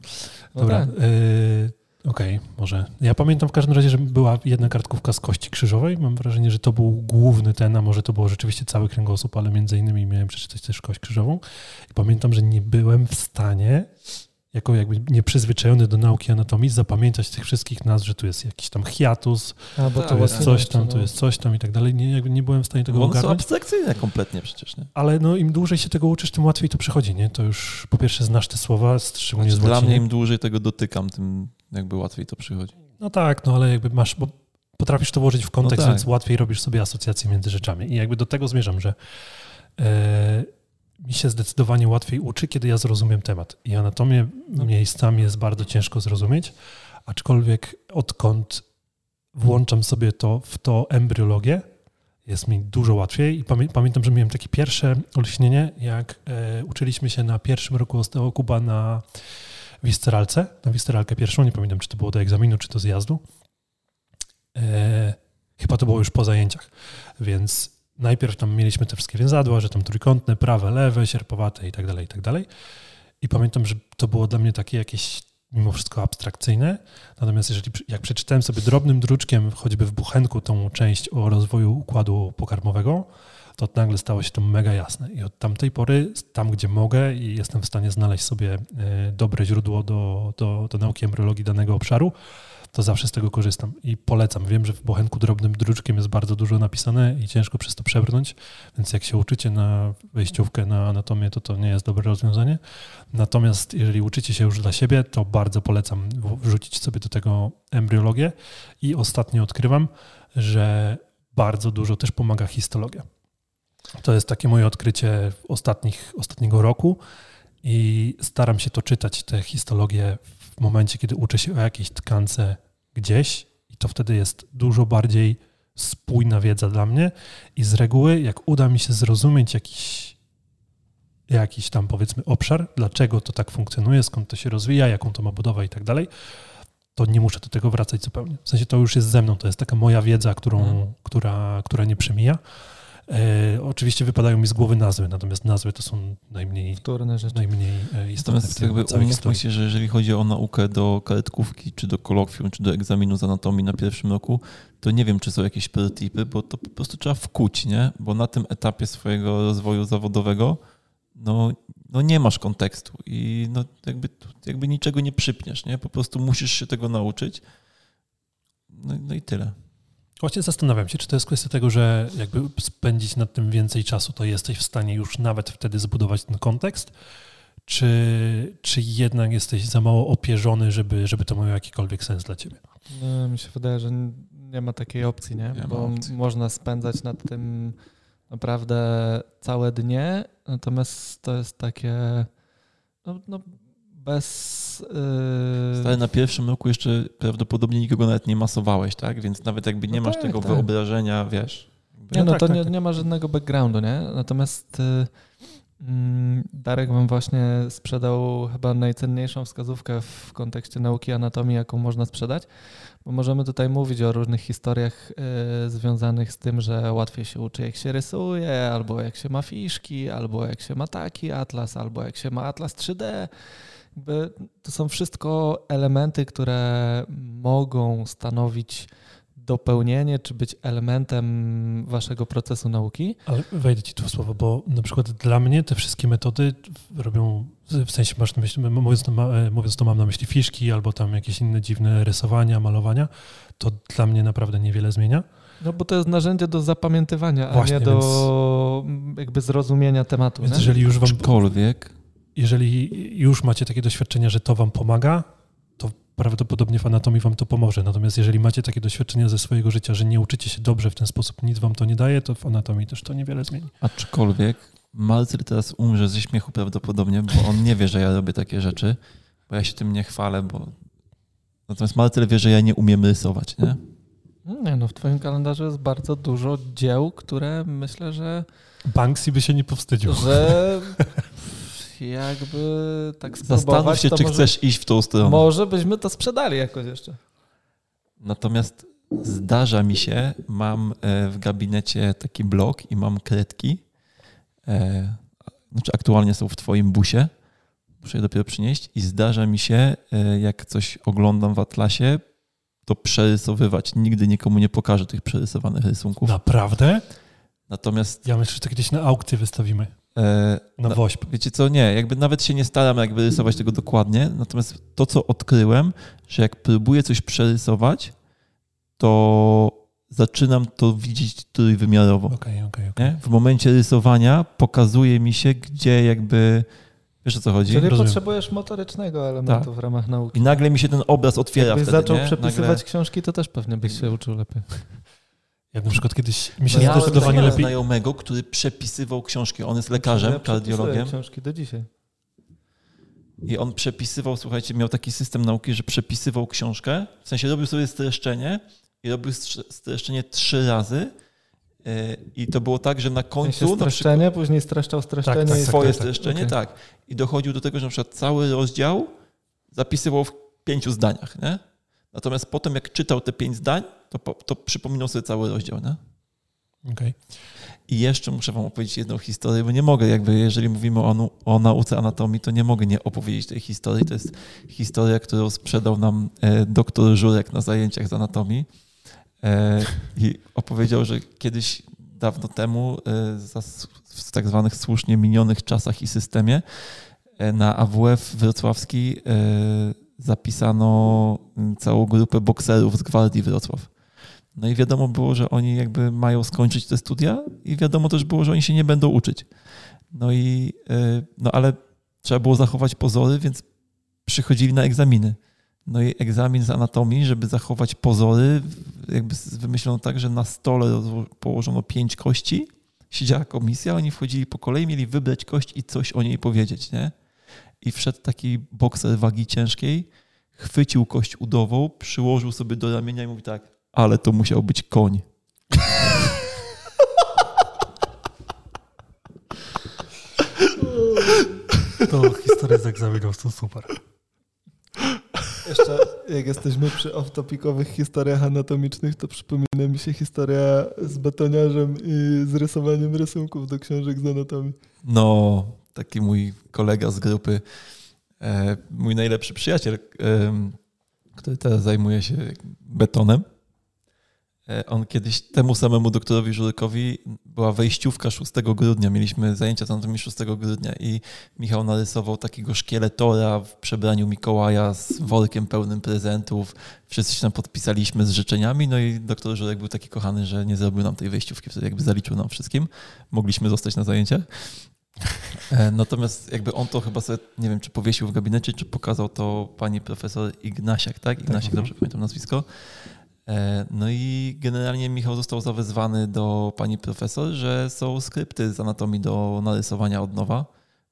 No Dobra. tak. e, Okej, może. Ja pamiętam w każdym razie, że była jedna kartkówka z kości krzyżowej. Mam wrażenie, że to był główny ten, a może to było rzeczywiście cały kręgosłup, ale między innymi miałem przeczytać też kość krzyżową. I pamiętam, że nie byłem w stanie, jako jakby nieprzyzwyczajony do nauki anatomii, zapamiętać tych wszystkich nazw, że tu jest jakiś tam hiatus, A, bo Tak, to tu jest coś tam, tu no. jest coś tam i tak dalej. Nie, jakby nie byłem w stanie tego Bo są ogarnąć. abstrakcyjne kompletnie przecież, nie? Ale no im dłużej się tego uczysz, tym łatwiej to przychodzi, nie? To już po pierwsze znasz te słowa, szczególnie z Znaczy, dla łaciny. mnie im dłużej tego dotykam, tym jakby łatwiej to przychodzi. No tak, no ale jakby masz, bo potrafisz to włożyć w kontekst, tak. więc łatwiej robisz sobie asocjacje między rzeczami. I jakby do tego zmierzam, że e, mi się zdecydowanie łatwiej uczy, kiedy ja zrozumiem temat. I anatomię No. miejscami jest bardzo ciężko zrozumieć, aczkolwiek odkąd włączam sobie to w to embryologię, jest mi dużo łatwiej i pamię pamiętam, że miałem takie pierwsze olśnienie, jak e, uczyliśmy się na pierwszym roku osteokuba na wisceralce, na wisceralkę pierwszą, nie pamiętam, czy to było do egzaminu, czy do zjazdu. E, chyba to było już po zajęciach, więc najpierw tam mieliśmy te wszystkie więzadła, że tam trójkątne, prawe, lewe, sierpowate i tak dalej, i tak dalej. I pamiętam, że to było dla mnie takie jakieś mimo wszystko abstrakcyjne. Natomiast jeżeli jak przeczytałem sobie drobnym druczkiem, choćby w Buchenku, tą część o rozwoju układu pokarmowego, to nagle stało się to mega jasne. I od tamtej pory, tam gdzie mogę i jestem w stanie znaleźć sobie e, dobre źródło do, do, do nauki embryologii danego obszaru, to zawsze z tego korzystam i polecam. Wiem, że w Bochenku drobnym druczkiem jest bardzo dużo napisane i ciężko przez to przebrnąć, więc jak się uczycie na wejściówkę na anatomię, to to nie jest dobre rozwiązanie. Natomiast jeżeli uczycie się już dla siebie, to bardzo polecam wrzucić sobie do tego embryologię i ostatnio odkrywam, że bardzo dużo też pomaga histologia. To jest takie moje odkrycie ostatnich, ostatniego roku i staram się to czytać, tę histologię w momencie, kiedy uczę się o jakiejś tkance gdzieś i to wtedy jest dużo bardziej spójna wiedza dla mnie i z reguły, jak uda mi się zrozumieć jakiś, jakiś tam powiedzmy obszar, dlaczego to tak funkcjonuje, skąd to się rozwija, jaką to ma budowę i tak dalej, to nie muszę do tego wracać zupełnie. W sensie to już jest ze mną, to jest taka moja wiedza, którą, Mhm. która, która nie przemija. E, oczywiście wypadają mi z głowy nazwy, natomiast nazwy to są najmniej, Wtórne rzeczy. najmniej e, istotne Natomiast jakby całej umówmy się, że jeżeli chodzi o naukę do karetkówki, czy do kolokwium, czy do egzaminu z anatomii na pierwszym roku, to nie wiem, czy są jakieś prototypy, bo to po prostu trzeba wkuć, nie? Bo na tym etapie swojego rozwoju zawodowego no, no nie masz kontekstu i no jakby, jakby niczego nie przypniesz, nie? Po prostu musisz się tego nauczyć. No, no i tyle. Właśnie zastanawiam się, czy to jest kwestia tego, że jakby spędzić nad tym więcej czasu, to jesteś w stanie już nawet wtedy zbudować ten kontekst, czy, czy jednak jesteś za mało opierzony, żeby, żeby to miało jakikolwiek sens dla ciebie? No, mi się wydaje, że nie ma takiej opcji, nie? Nie Bo opcji. można spędzać nad tym naprawdę całe dnie, natomiast to jest takie no, no bez... Yy, Stary, na pierwszym roku jeszcze prawdopodobnie nikogo nawet nie masowałeś, tak? Więc nawet jakby nie No masz tak, tego tak. wyobrażenia, wiesz. jakby- Nie, no tak, to tak, nie, tak. nie ma żadnego backgroundu, nie? Natomiast y, Mm, Darek wam właśnie sprzedał chyba najcenniejszą wskazówkę w kontekście nauki anatomii, jaką można sprzedać, bo możemy tutaj mówić o różnych historiach y, związanych z tym, że łatwiej się uczy jak się rysuje, albo jak się ma fiszki, albo jak się ma taki atlas, albo jak się ma atlas 3D. Jakby to są wszystko elementy, które mogą stanowić dopełnienie, czy być elementem waszego procesu nauki. Ale wejdę ci tu w słowo, bo na przykład dla mnie te wszystkie metody robią, w sensie masz na myśli, mówiąc to, mówiąc to mam na myśli fiszki albo tam jakieś inne dziwne rysowania, malowania, to dla mnie naprawdę niewiele zmienia. No bo to jest narzędzie do zapamiętywania, Właśnie, a nie do więc, jakby zrozumienia tematu. Więc nie? jeżeli już wam... Aczkolwiek... Jeżeli już macie takie doświadczenia, że to wam pomaga, prawdopodobnie w anatomii wam to pomoże. Natomiast jeżeli macie takie doświadczenia ze swojego życia, że nie uczycie się dobrze w ten sposób, nic wam to nie daje, to w anatomii też to niewiele zmieni. Aczkolwiek Malcyr teraz umrze ze śmiechu prawdopodobnie, bo on nie wie, że ja robię takie rzeczy, bo ja się tym nie chwalę, bo natomiast Malcyr wie, że ja nie umiem rysować, nie? Nie no, w twoim kalendarzu jest bardzo dużo dzieł, które myślę, że... Banksy by się nie powstydził. Że jakby tak spróbować... Zastanów się, czy może, chcesz iść w tą stronę. Może byśmy to sprzedali jakoś jeszcze. Natomiast zdarza mi się, mam e, w gabinecie taki blok i mam kredki. E, znaczy aktualnie są w twoim busie. Muszę je dopiero przynieść i zdarza mi się, e, jak coś oglądam w Atlasie, to przerysowywać. Nigdy nikomu nie pokażę tych przerysowanych rysunków. Naprawdę? Natomiast... Ja myślę, że to kiedyś na aukcję wystawimy. E, na no, WOŚP. Wiecie co, nie, jakby nawet się nie staram jakby rysować tego dokładnie, natomiast to, co odkryłem, że jak próbuję coś przerysować, to zaczynam to widzieć trójwymiarowo. Okay, okay, okay. W momencie rysowania pokazuje mi się, gdzie jakby... Wiesz o co chodzi? Czyli Rozumiem. potrzebujesz motorycznego elementu tak. w ramach nauki. I nagle mi się ten obraz otwiera Jakbyś wtedy, zaczął nie? przepisywać nagle... książki, to też pewnie byś się uczył lepiej. Jak na przykład kiedyś mi się no zdecydowanie lepiej... znajomego, który przepisywał książki. On jest lekarzem, ja kardiologiem. książki do dzisiaj. I on przepisywał, słuchajcie, miał taki system nauki, że przepisywał książkę, w sensie robił sobie streszczenie i robił streszczenie trzy razy. E, I to było tak, że na końcu. W sensie streszczenie, przykład, później streszczał streszczenie. Tak, tak, swoje tak, streszczenie, okay. tak. I dochodził do tego, że na przykład cały rozdział zapisywał w pięciu zdaniach. Nie? Natomiast potem, jak czytał te pięć zdań, to, to przypominał sobie cały rozdział. Nie? Okay. I jeszcze muszę wam opowiedzieć jedną historię, bo nie mogę, jakby jeżeli mówimy o, o nauce anatomii, to nie mogę nie opowiedzieć tej historii. To jest historia, którą sprzedał nam e, doktor Żurek na zajęciach z anatomii. E, I opowiedział, że kiedyś, dawno temu, e, w tak zwanych słusznie minionych czasach i systemie, e, na AWF wrocławski e, zapisano całą grupę bokserów z Gwardii Wrocław. No i wiadomo było, że oni jakby mają skończyć te studia i wiadomo też było, że oni się nie będą uczyć. No i, e, no ale trzeba było zachować pozory, więc przychodzili na egzaminy. No i egzamin z anatomii, żeby zachować pozory, jakby wymyślono tak, że na stole położono pięć kości, siedziała komisja, oni wchodzili po kolei, mieli wybrać kość i coś o niej powiedzieć, nie? I wszedł taki bokser wagi ciężkiej, chwycił kość udową, przyłożył sobie do ramienia i mówi tak, ale to musiał być koń. To historia z egzaminów to super. Jeszcze jak jesteśmy przy off-topicowych historiach anatomicznych, to przypomina mi się historia z betoniarzem i z rysowaniem rysunków do książek z anatomii. No, taki mój kolega z grupy, e, mój najlepszy przyjaciel, który teraz zajmuje się betonem, E, on kiedyś temu samemu doktorowi Żurykowi była wejściówka 6 grudnia. Mieliśmy zajęcia z anatomii 6 grudnia i Michał narysował takiego szkieletora w przebraniu Mikołaja z workiem pełnym prezentów. Wszyscy się tam podpisaliśmy z życzeniami, no i doktor Żurek był taki kochany, że nie zrobił nam tej wejściówki, wtedy jakby zaliczył nam wszystkim. Mogliśmy zostać na zajęciach. E, natomiast jakby on to chyba sobie, nie wiem, czy powiesił w gabinecie, czy pokazał to pani profesor Ignasiak, tak? Ignasiak, tak. dobrze pamiętam nazwisko. E, no i generalnie Michał został zawezwany do pani profesor, że są skrypty z anatomii do narysowania od nowa.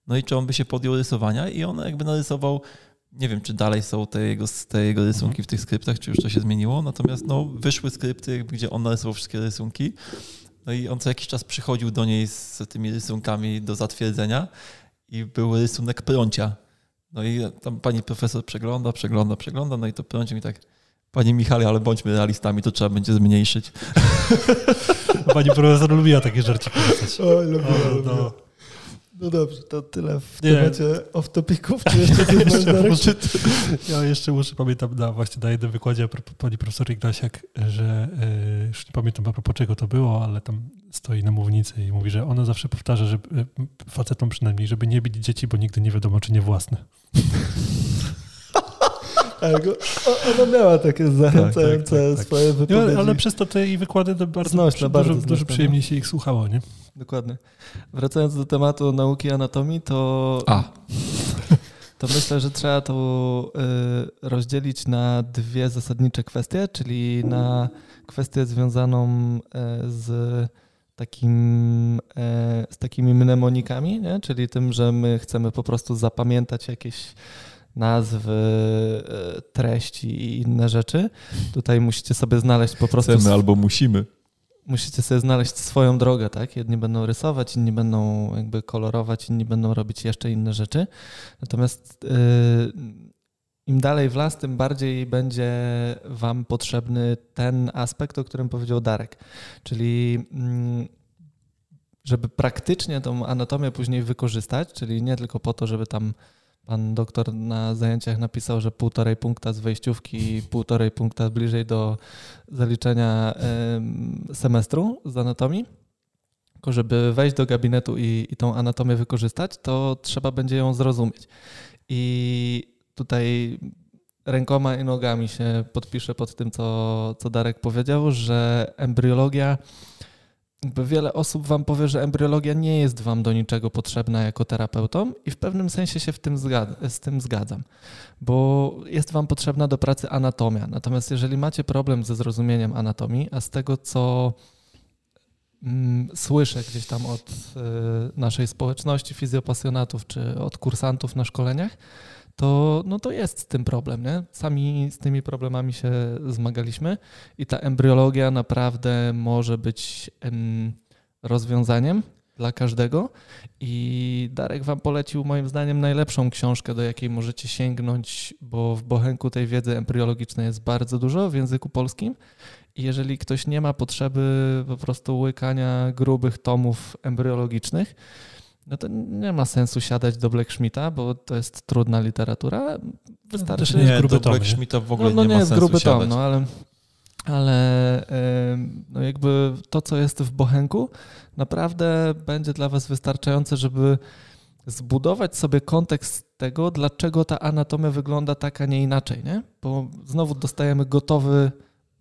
No i czy on by się podjął rysowania i on jakby narysował, nie wiem czy dalej są te jego, te jego rysunki w tych skryptach, czy już to się zmieniło, natomiast no, wyszły skrypty, gdzie on narysował wszystkie rysunki. No i on co jakiś czas przychodził do niej z tymi rysunkami do zatwierdzenia i był rysunek prącia. No i tam pani profesor przegląda, przegląda, przegląda, no i to prącie mi tak, panie Michale, ale bądźmy realistami, to trzeba będzie zmniejszyć. Pani profesor lubiła takie żarci pisać. Oj, lubię, O, lubię. No. No dobrze, to tyle w Nie. temacie off-topiców, czy jeszcze masz, Jeszcze muszę, ja jeszcze muszę, pamiętam na, właśnie na jednym wykładzie propos pani profesor Ignasiak, że e, już nie pamiętam a propos czego to było, ale tam stoi na mównicy i mówi, że ona zawsze powtarza, że e, facetom przynajmniej, żeby nie bić dzieci, bo nigdy nie wiadomo, czy nie własne. Tak, ona miała takie zachęcające tak, tak, tak. swoje wypowiedzi. ale przez to te jej wykłady to bardzo, Znośne, dużo, bardzo dużo przyjemniej się ich słuchało, nie? Dokładnie. Wracając do tematu nauki anatomii, to, A, to myślę, że trzeba to y, rozdzielić na dwie zasadnicze kwestie, czyli na kwestię związaną y, z takim, y, z takimi mnemonikami, nie? czyli tym, że my chcemy po prostu zapamiętać jakieś nazwy, treści i inne rzeczy. Tutaj musicie sobie znaleźć po prostu chcemy albo musimy. Musicie sobie znaleźć swoją drogę, tak? Jedni będą rysować, inni będą jakby kolorować, inni będą robić jeszcze inne rzeczy. Natomiast yy, im dalej w las, tym bardziej będzie Wam potrzebny ten aspekt, o którym powiedział Darek. Czyli mm, żeby praktycznie tą anatomię później wykorzystać, czyli nie tylko po to, żeby tam pan doktor na zajęciach napisał, że półtorej punkta z wejściówki i półtorej punkta bliżej do zaliczenia em, semestru z anatomii. Tylko żeby wejść do gabinetu i, i tą anatomię wykorzystać, to trzeba będzie ją zrozumieć. I tutaj rękoma i nogami się podpiszę pod tym, co, co Darek powiedział, że embryologia, wiele osób wam powie, że embryologia nie jest wam do niczego potrzebna jako terapeutom i w pewnym sensie się w tym zgad- z tym zgadzam, bo jest wam potrzebna do pracy anatomia. Natomiast jeżeli macie problem ze zrozumieniem anatomii, a z tego co mm, słyszę gdzieś tam od y, naszej społeczności fizjopasjonatów czy od kursantów na szkoleniach, to, no to jest z tym problem. Nie? Sami z tymi problemami się zmagaliśmy i ta embryologia naprawdę może być em, rozwiązaniem dla każdego. I Darek Wam polecił moim zdaniem najlepszą książkę, do jakiej możecie sięgnąć, bo w Bochenku tej wiedzy embryologicznej jest bardzo dużo w języku polskim. I jeżeli ktoś nie ma potrzeby po prostu łykania grubych tomów embryologicznych, no to nie ma sensu siadać do Black Schmidta, bo to jest trudna literatura. Wystarczy. Też nie gruby do tom, Black nie? Schmidta w ogóle no, no nie, nie ma jest sensu gruby siadać. tom, no ale, ale no jakby to, co jest w Bochenku, naprawdę będzie dla Was wystarczające, żeby zbudować sobie kontekst tego, dlaczego ta anatomia wygląda tak, a nie inaczej, nie? Bo znowu dostajemy gotowy,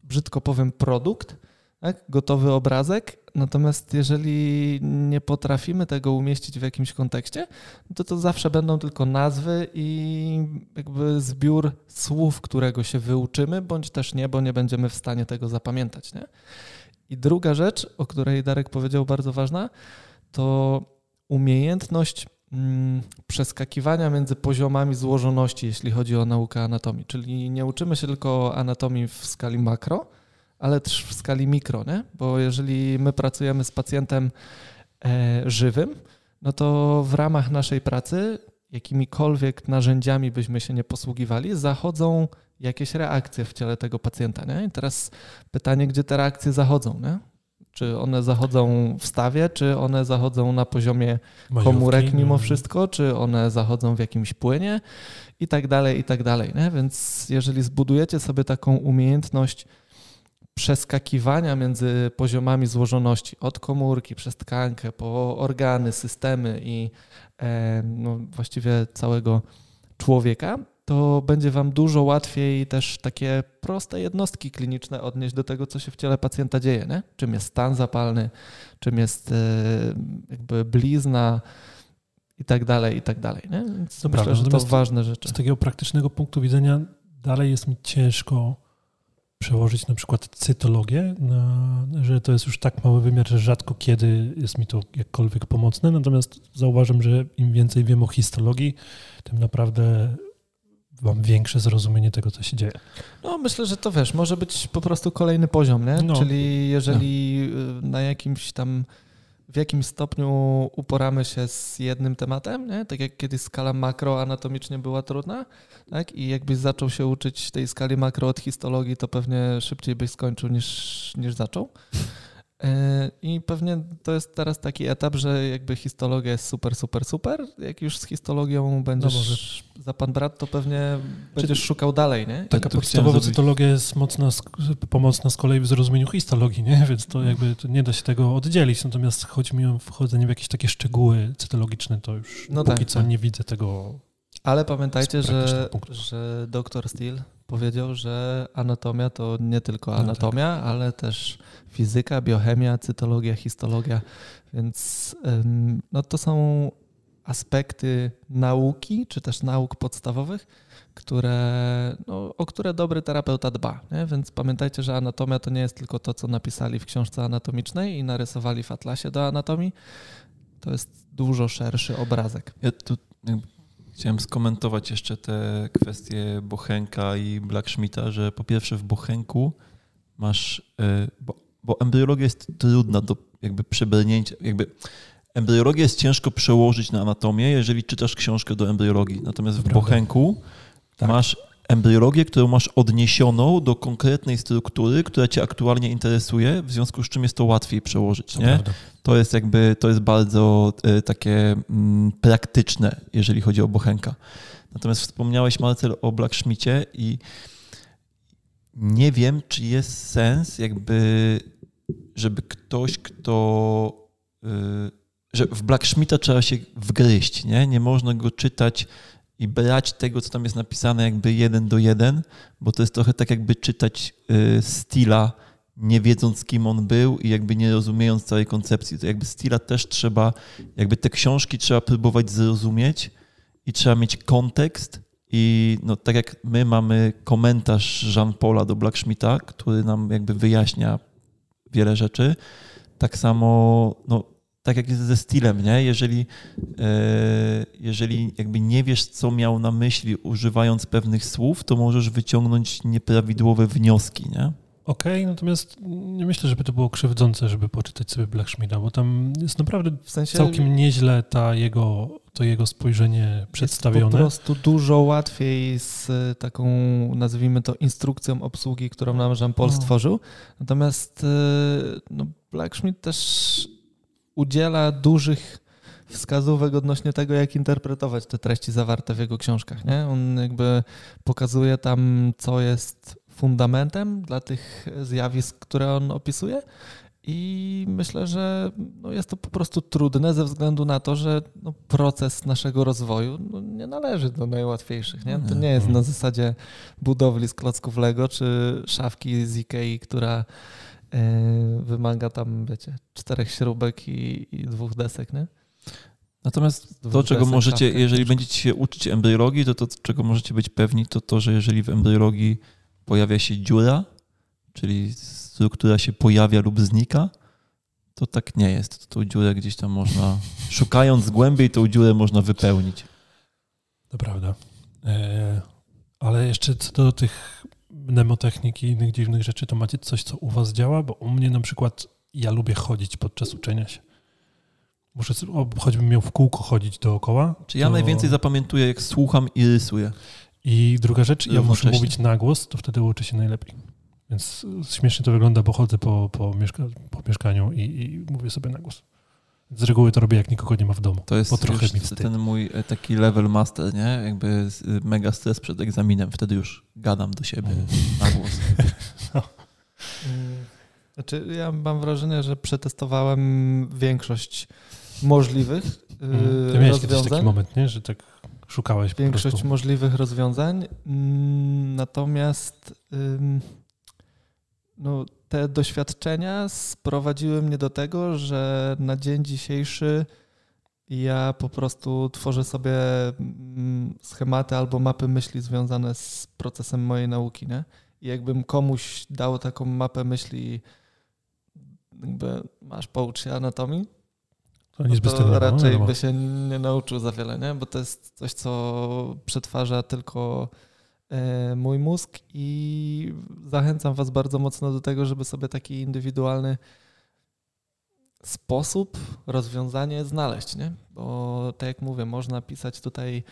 brzydko powiem, produkt, tak? gotowy obrazek, natomiast jeżeli nie potrafimy tego umieścić w jakimś kontekście, to to zawsze będą tylko nazwy i jakby zbiór słów, którego się wyuczymy, bądź też nie, bo nie będziemy w stanie tego zapamiętać. Nie? I druga rzecz, o której Darek powiedział, bardzo ważna, to umiejętność mm, przeskakiwania między poziomami złożoności, jeśli chodzi o naukę anatomii. Czyli nie uczymy się tylko anatomii w skali makro, ale też w skali mikro, nie? bo jeżeli my pracujemy z pacjentem e, żywym, no to w ramach naszej pracy, jakimikolwiek narzędziami byśmy się nie posługiwali, zachodzą jakieś reakcje w ciele tego pacjenta. Nie? I teraz pytanie, gdzie te reakcje zachodzą? Nie? Czy one zachodzą w stawie, czy one zachodzą na poziomie Majówki, komórek mimo no. wszystko, czy one zachodzą w jakimś płynie i tak dalej, i tak dalej. Nie? Więc jeżeli zbudujecie sobie taką umiejętność przeskakiwania między poziomami złożoności od komórki przez tkankę po organy, systemy i e, no, właściwie całego człowieka, to będzie Wam dużo łatwiej też takie proste jednostki kliniczne odnieść do tego, co się w ciele pacjenta dzieje. Nie? Czym jest stan zapalny, czym jest e, jakby blizna i tak dalej, i tak dalej. Nie? Więc To myślę, że to ważne rzeczy. Z takiego praktycznego punktu widzenia dalej jest mi ciężko przełożyć na przykład cytologię, na, że to jest już tak mały wymiar, że rzadko kiedy jest mi to jakkolwiek pomocne. Natomiast zauważam, że im więcej wiem o histologii, tym naprawdę mam większe zrozumienie tego, co się dzieje. No myślę, że to wiesz, może być po prostu kolejny poziom, nie? No. Czyli jeżeli y, na jakimś tam w jakimś stopniu uporamy się z jednym tematem, nie? tak jak kiedyś skala makro anatomicznie była trudna, tak? i jakbyś zaczął się uczyć tej skali makro od histologii, to pewnie szybciej byś skończył niż, niż zaczął. E, I pewnie to jest teraz taki etap, że jakby histologia jest super, super, super. Jak już z histologią będziesz za pan brat, to pewnie będziesz szukał dalej, nie? Taka podstawowa cytologia jest mocna, pomocna z kolei w zrozumieniu histologii, nie? więc to jakby to nie da się tego oddzielić. Natomiast chodzi mi o wchodzenie w jakieś takie szczegóły cytologiczne, to już No póki tak, co tak. nie widzę tego. Ale pamiętajcie, że, że dr Steele powiedział, że anatomia to nie tylko No tak. anatomia, ale też fizyka, biochemia, cytologia, histologia. Więc no to są aspekty nauki, czy też nauk podstawowych, które, no, o które dobry terapeuta dba. Nie? Więc pamiętajcie, że anatomia to nie jest tylko to, co napisali w książce anatomicznej i narysowali w atlasie do anatomii. To jest dużo szerszy obrazek. Ja tu chciałem skomentować jeszcze te kwestie Bochenka i Blackschmidta, że po pierwsze w Bochenku masz, y, bo, bo embryologia jest trudna do jakby przebrnięcia, jakby embryologię jest ciężko przełożyć na anatomię, jeżeli czytasz książkę do embryologii. Natomiast w Prawda. Bochenku Tak. masz embryologię, którą masz odniesioną do konkretnej struktury, która cię aktualnie interesuje, w związku z czym jest to łatwiej przełożyć, To nie? prawda. To jest jakby, to jest bardzo e, takie mm, praktyczne, jeżeli chodzi o Bochenka. Natomiast wspomniałeś, Marcel, o Blackschmidcie i nie wiem, czy jest sens jakby, żeby ktoś, kto... y, że w Blackschmidta trzeba się wgryźć, nie? Nie można go czytać i brać tego, co tam jest napisane jakby jeden do jeden, bo to jest trochę tak jakby czytać y, Stila, nie wiedząc kim on był i jakby nie rozumiejąc całej koncepcji. To jakby Stila też trzeba, jakby te książki trzeba próbować zrozumieć i trzeba mieć kontekst i no, tak jak my mamy komentarz Jean-Paula do Blackschmidta, który nam jakby wyjaśnia wiele rzeczy, tak samo, no, tak jak jest ze stylem, nie? Jeżeli, e, jeżeli jakby nie wiesz, co miał na myśli używając pewnych słów, to możesz wyciągnąć nieprawidłowe wnioski, nie? Okej, natomiast nie myślę, żeby to było krzywdzące, żeby poczytać sobie Blackschmidta, bo tam jest naprawdę W sensie całkiem nieźle ta jego, to jego spojrzenie Jest przedstawione. po prostu dużo łatwiej z y, taką, nazwijmy to, instrukcją obsługi, którą nam Jean-Paul No. stworzył. Natomiast y, no, Blackschmidt też udziela dużych wskazówek odnośnie tego, jak interpretować te treści zawarte w jego książkach. Nie? On jakby pokazuje tam, co jest fundamentem dla tych zjawisk, które on opisuje. I myślę, że no jest to po prostu trudne ze względu na to, że no proces naszego rozwoju no nie należy do najłatwiejszych. Nie? To nie jest na zasadzie budowli z klocków Lego czy szafki z Ikei, która wymaga tam, wiecie, czterech śrubek i, i dwóch desek. Nie? Natomiast to, czego możecie, szafkę, jeżeli będziecie się uczyć embryologii, to to, czego możecie być pewni, to to, że jeżeli w embryologii pojawia się dziura, czyli struktura się pojawia lub znika, to tak nie jest. Tą dziurę gdzieś tam można, szukając głębiej, tą dziurę można wypełnić. To prawda. E, ale jeszcze co do tych mnemotechnik i innych dziwnych rzeczy, to macie coś, co u was działa? Bo u mnie na przykład ja lubię chodzić podczas uczenia się. Muszę, choćbym miał w kółko chodzić dookoła. Czy ja to- najwięcej zapamiętuję, jak słucham i rysuję. I druga rzecz, ja muszę mówić na głos, to wtedy uczę się najlepiej. Więc śmiesznie to wygląda, bo chodzę po, po, mieszka po mieszkaniu i, i mówię sobie na głos. Z reguły to robię, jak nikogo nie ma w domu. To jest bo trochę mi wstyd. ten mój e, taki level master, nie? Jakby y, mega stres przed egzaminem. Wtedy już gadam do siebie Mm. na głos. Mm, Znaczy, ja mam wrażenie, że przetestowałem większość możliwych y, Mm. Ty miałeś kiedyś taki rozwiązań. moment, nie? że tak szukałeś Większość możliwych rozwiązań. Mm, Natomiast no, te doświadczenia sprowadziły mnie do tego, że na dzień dzisiejszy ja po prostu tworzę sobie mm, schematy albo mapy myśli związane z procesem mojej nauki. Nie? I jakbym komuś dał taką mapę myśli, jakby masz poucz się anatomii, To bez to tego no, raczej wiadomo. by się nie nauczył za wiele, nie? bo to jest coś, co przetwarza tylko mój mózg i zachęcam Was bardzo mocno do tego, żeby sobie taki indywidualny sposób, rozwiązanie znaleźć, nie? Bo tak jak mówię, można pisać tutaj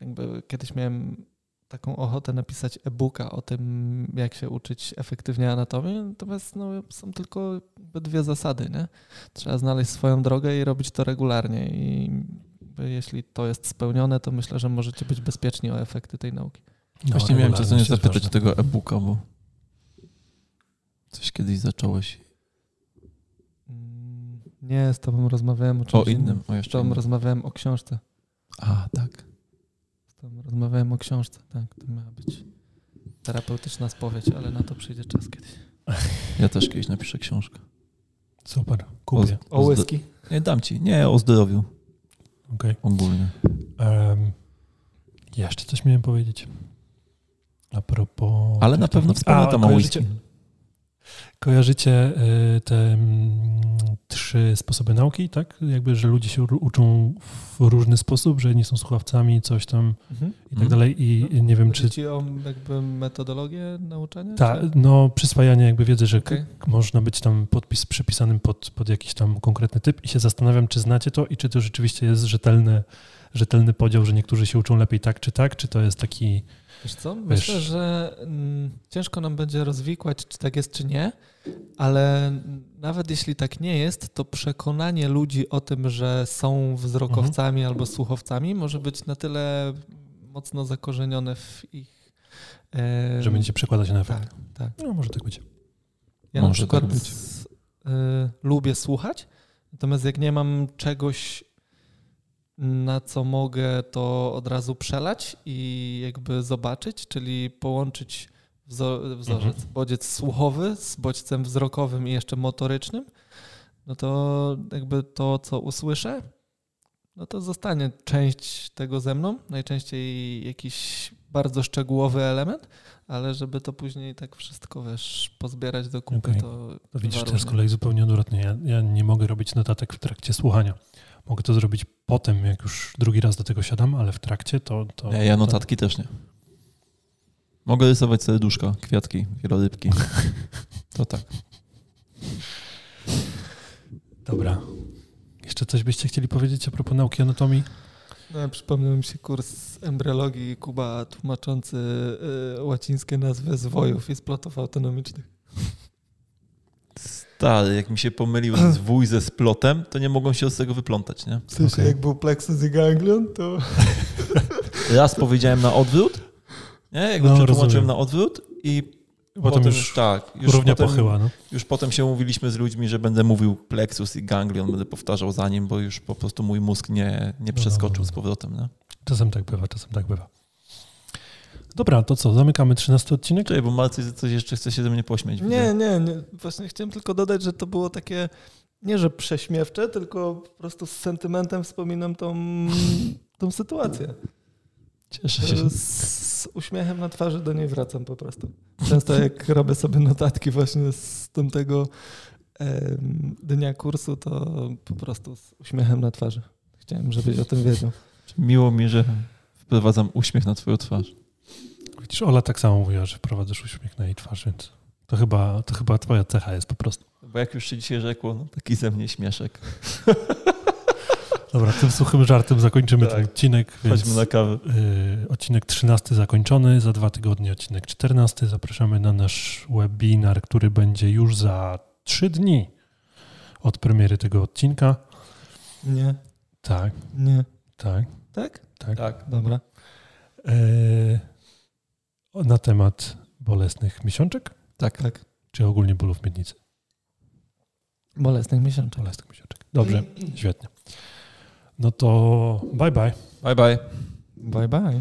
jakby kiedyś miałem taką ochotę napisać e-booka o tym, jak się uczyć efektywnie anatomii, natomiast no, są tylko dwie zasady, nie? Trzeba znaleźć swoją drogę i robić to regularnie i jeśli to jest spełnione, to myślę, że możecie być bezpieczni o efekty tej nauki. No, Właśnie miałem cię co nie zapytać o tego e-booka, bo coś kiedyś zacząłeś. Mm, Nie, z tobą rozmawiałem o czymś O innym, o Z tobą innym. rozmawiałem o książce. A, tak. Z tobą rozmawiałem o książce, tak. To miała być terapeutyczna spowiedź, ale na to przyjdzie czas kiedyś. Ja też kiedyś napiszę książkę. Super, kupię. O O whisky? Nie, dam ci. Nie, o zdrowiu Okej. ogólnie. Em, jeszcze coś miałem powiedzieć. A propos... Ale na pewno A, wspominam o kojarzycie, y, te mm, trzy sposoby nauki, tak? Jakby, że ludzie się uczą w różny sposób, że nie są słuchawcami, coś tam Mhm. i tak dalej. I nie wiem, czy... Chodzi ci o jakby metodologię nauczania? Tak, czy- no przyswajanie jakby wiedzy, że k- można być tam podpis przypisanym pod, pod jakiś tam konkretny typ i się zastanawiam, czy znacie to i czy to rzeczywiście jest rzetelny, rzetelny podział, że niektórzy się uczą lepiej tak czy tak, czy to jest taki... Wiesz co? Myślę, Wiesz- że mm, ciężko nam będzie rozwikłać, czy tak jest, czy nie, ale nawet jeśli tak nie jest, to przekonanie ludzi o tym, że są wzrokowcami albo słuchowcami, może być na tyle mocno zakorzenione w ich. em, że będzie przekładać na efekt. Tak, tak. No może tak być. Ja na Może przykład tak być. s- y, lubię słuchać, natomiast jak nie mam czegoś, na co mogę to od razu przelać i jakby zobaczyć, czyli połączyć wzo- wzorzec, Mhm. bodziec słuchowy z bodźcem wzrokowym i jeszcze motorycznym, no to jakby to, co usłyszę, no to zostanie część tego ze mną, najczęściej jakiś bardzo szczegółowy element, ale żeby to później tak wszystko, wiesz, pozbierać do kupy, Okej. to To widzisz, to jest z kolei zupełnie odwrotnie. Ja, ja nie mogę robić notatek w trakcie słuchania. Mogę to zrobić potem, jak już drugi raz do tego siadam, ale w trakcie to... to Nie, ja to, notatki też nie. Mogę rysować serduszka, kwiatki, wielorybki. To tak. Dobra. Jeszcze coś byście chcieli powiedzieć a propos nauki anatomii? No, przypomniał mi się kurs embriologii Kuba tłumaczący y, łacińskie nazwy zwojów i splotów autonomicznych. Stary, jak mi się pomylił zwój ze splotem, to nie mogą się z tego wyplątać, nie? W sensie, Okej. jak był plexus i ganglion, to... Raz powiedziałem na odwrót, nie? Jak go No, przetłumaczyłem na odwrót i Potem, potem, już tak, już równia potem, pochyła, no. już potem się umówiliśmy z ludźmi, że będę mówił plexus i ganglion, będę powtarzał za nim, bo już po prostu mój mózg nie, nie przeskoczył z powrotem, nie? Czasem tak bywa, czasem tak bywa. Dobra, to co, zamykamy 13 odcinek? Czekaj, bo Marcy coś jeszcze chce się ze mnie pośmiać. widzę. Nie, nie, nie. Właśnie chciałem tylko dodać, że to było takie, nie że prześmiewcze, tylko po prostu z sentymentem wspominam tą, tą sytuację. Cieszę się. Z uśmiechem na twarzy do niej wracam po prostu. Często jak robię sobie notatki właśnie z tamtego em, dnia kursu, to po prostu z uśmiechem na twarzy. Chciałem, żebyś o tym wiedział. Miło mi, że wprowadzam uśmiech na twoją twarz. Widzisz, Ola tak samo mówiła, że wprowadzasz uśmiech na jej twarz, więc to chyba, to chyba twoja cecha jest po prostu. Bo jak już się dzisiaj rzekło, no taki ze mnie śmieszek. Dobra, tym suchym żartem zakończymy Tak. ten odcinek, Chodźmy na kawę. y, odcinek 13 zakończony, za dwa tygodnie odcinek 14. Zapraszamy na nasz webinar, który będzie już za trzy dni od premiery tego odcinka. Nie, Tak, nie. tak, Tak? tak. Tak. Dobra. E, na temat bolesnych miesiączek, Tak. Tak. czy ogólnie bólów miednicy? Bolesnych miesiączek. Bolesnych miesiączek. Dobrze, świetnie. No to bye bye. Bye bye. Bye bye.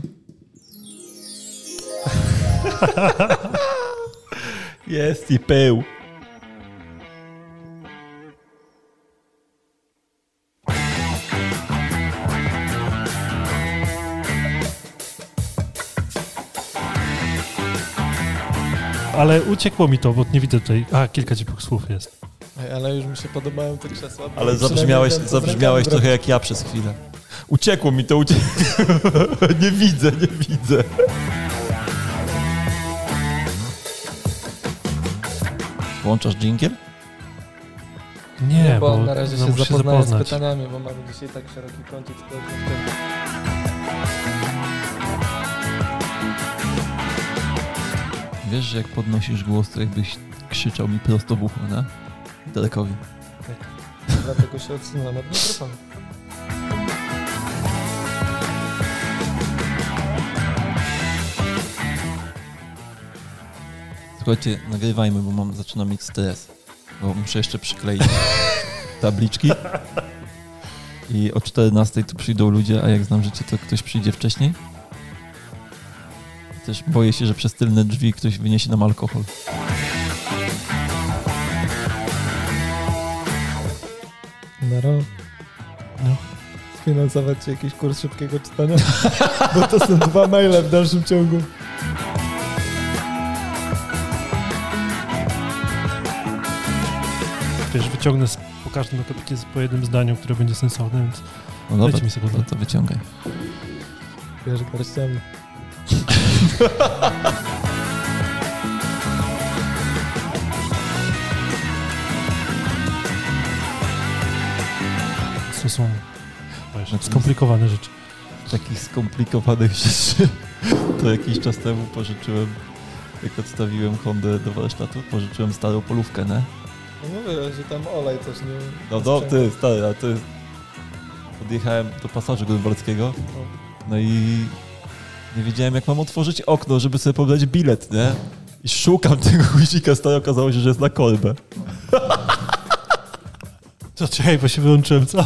Jest i pył. Ale uciekło mi to, bo nie widzę tutaj. A, kilka ciepłych słów jest. Ale już mi się podobają te krzesła. Ale zabrzmiałeś, zabrzmiałeś trochę jak ja przez chwilę. Uciekło mi to, uciekło. nie widzę, nie widzę. Włączasz dżingiel? Nie, bo, bo na razie no, się muszę zapoznaję z zapoznać. pytaniami, bo mamy dzisiaj tak szeroki kącik. Wiesz, że jak podnosisz głos, to jakbyś krzyczał mi prosto w ucho, nie? Dalekowi. Dlatego się odsunąłem od mikrofonu. Słuchajcie, nagrywajmy, bo mam, zaczyna mieć stres. Bo muszę jeszcze przykleić tabliczki. I o 14 tu przyjdą ludzie, a jak znam życie, to ktoś przyjdzie wcześniej. Też boję się, że przez tylne drzwi ktoś wyniesie nam alkohol. Na rok. No. Sfinansować ci jakiś kurs szybkiego czytania? Bo to są dwa maile w dalszym ciągu. Wiesz, wyciągnę z, po każdym akapicie po jednym zdaniu, które będzie sensowne, więc No dobra, mi sekundę. to, to wyciągaj. Wiesz, garściami. To są wiesz, skomplikowane rzeczy. Takich skomplikowanych rzeczy to jakiś czas temu pożyczyłem, jak odstawiłem Hondę do warsztatu, pożyczyłem starą polówkę, nie? No mówię, że tam olej też nie... No do, ty, stary, a ty... Podjechałem do pasażu Grunwaldzkiego, no i nie wiedziałem jak mam otworzyć okno, żeby sobie pobrać bilet, nie? I szukam tego guzika, stary, okazało się, że jest na kolbę. To czekaj, bo się wyłączyłem, co?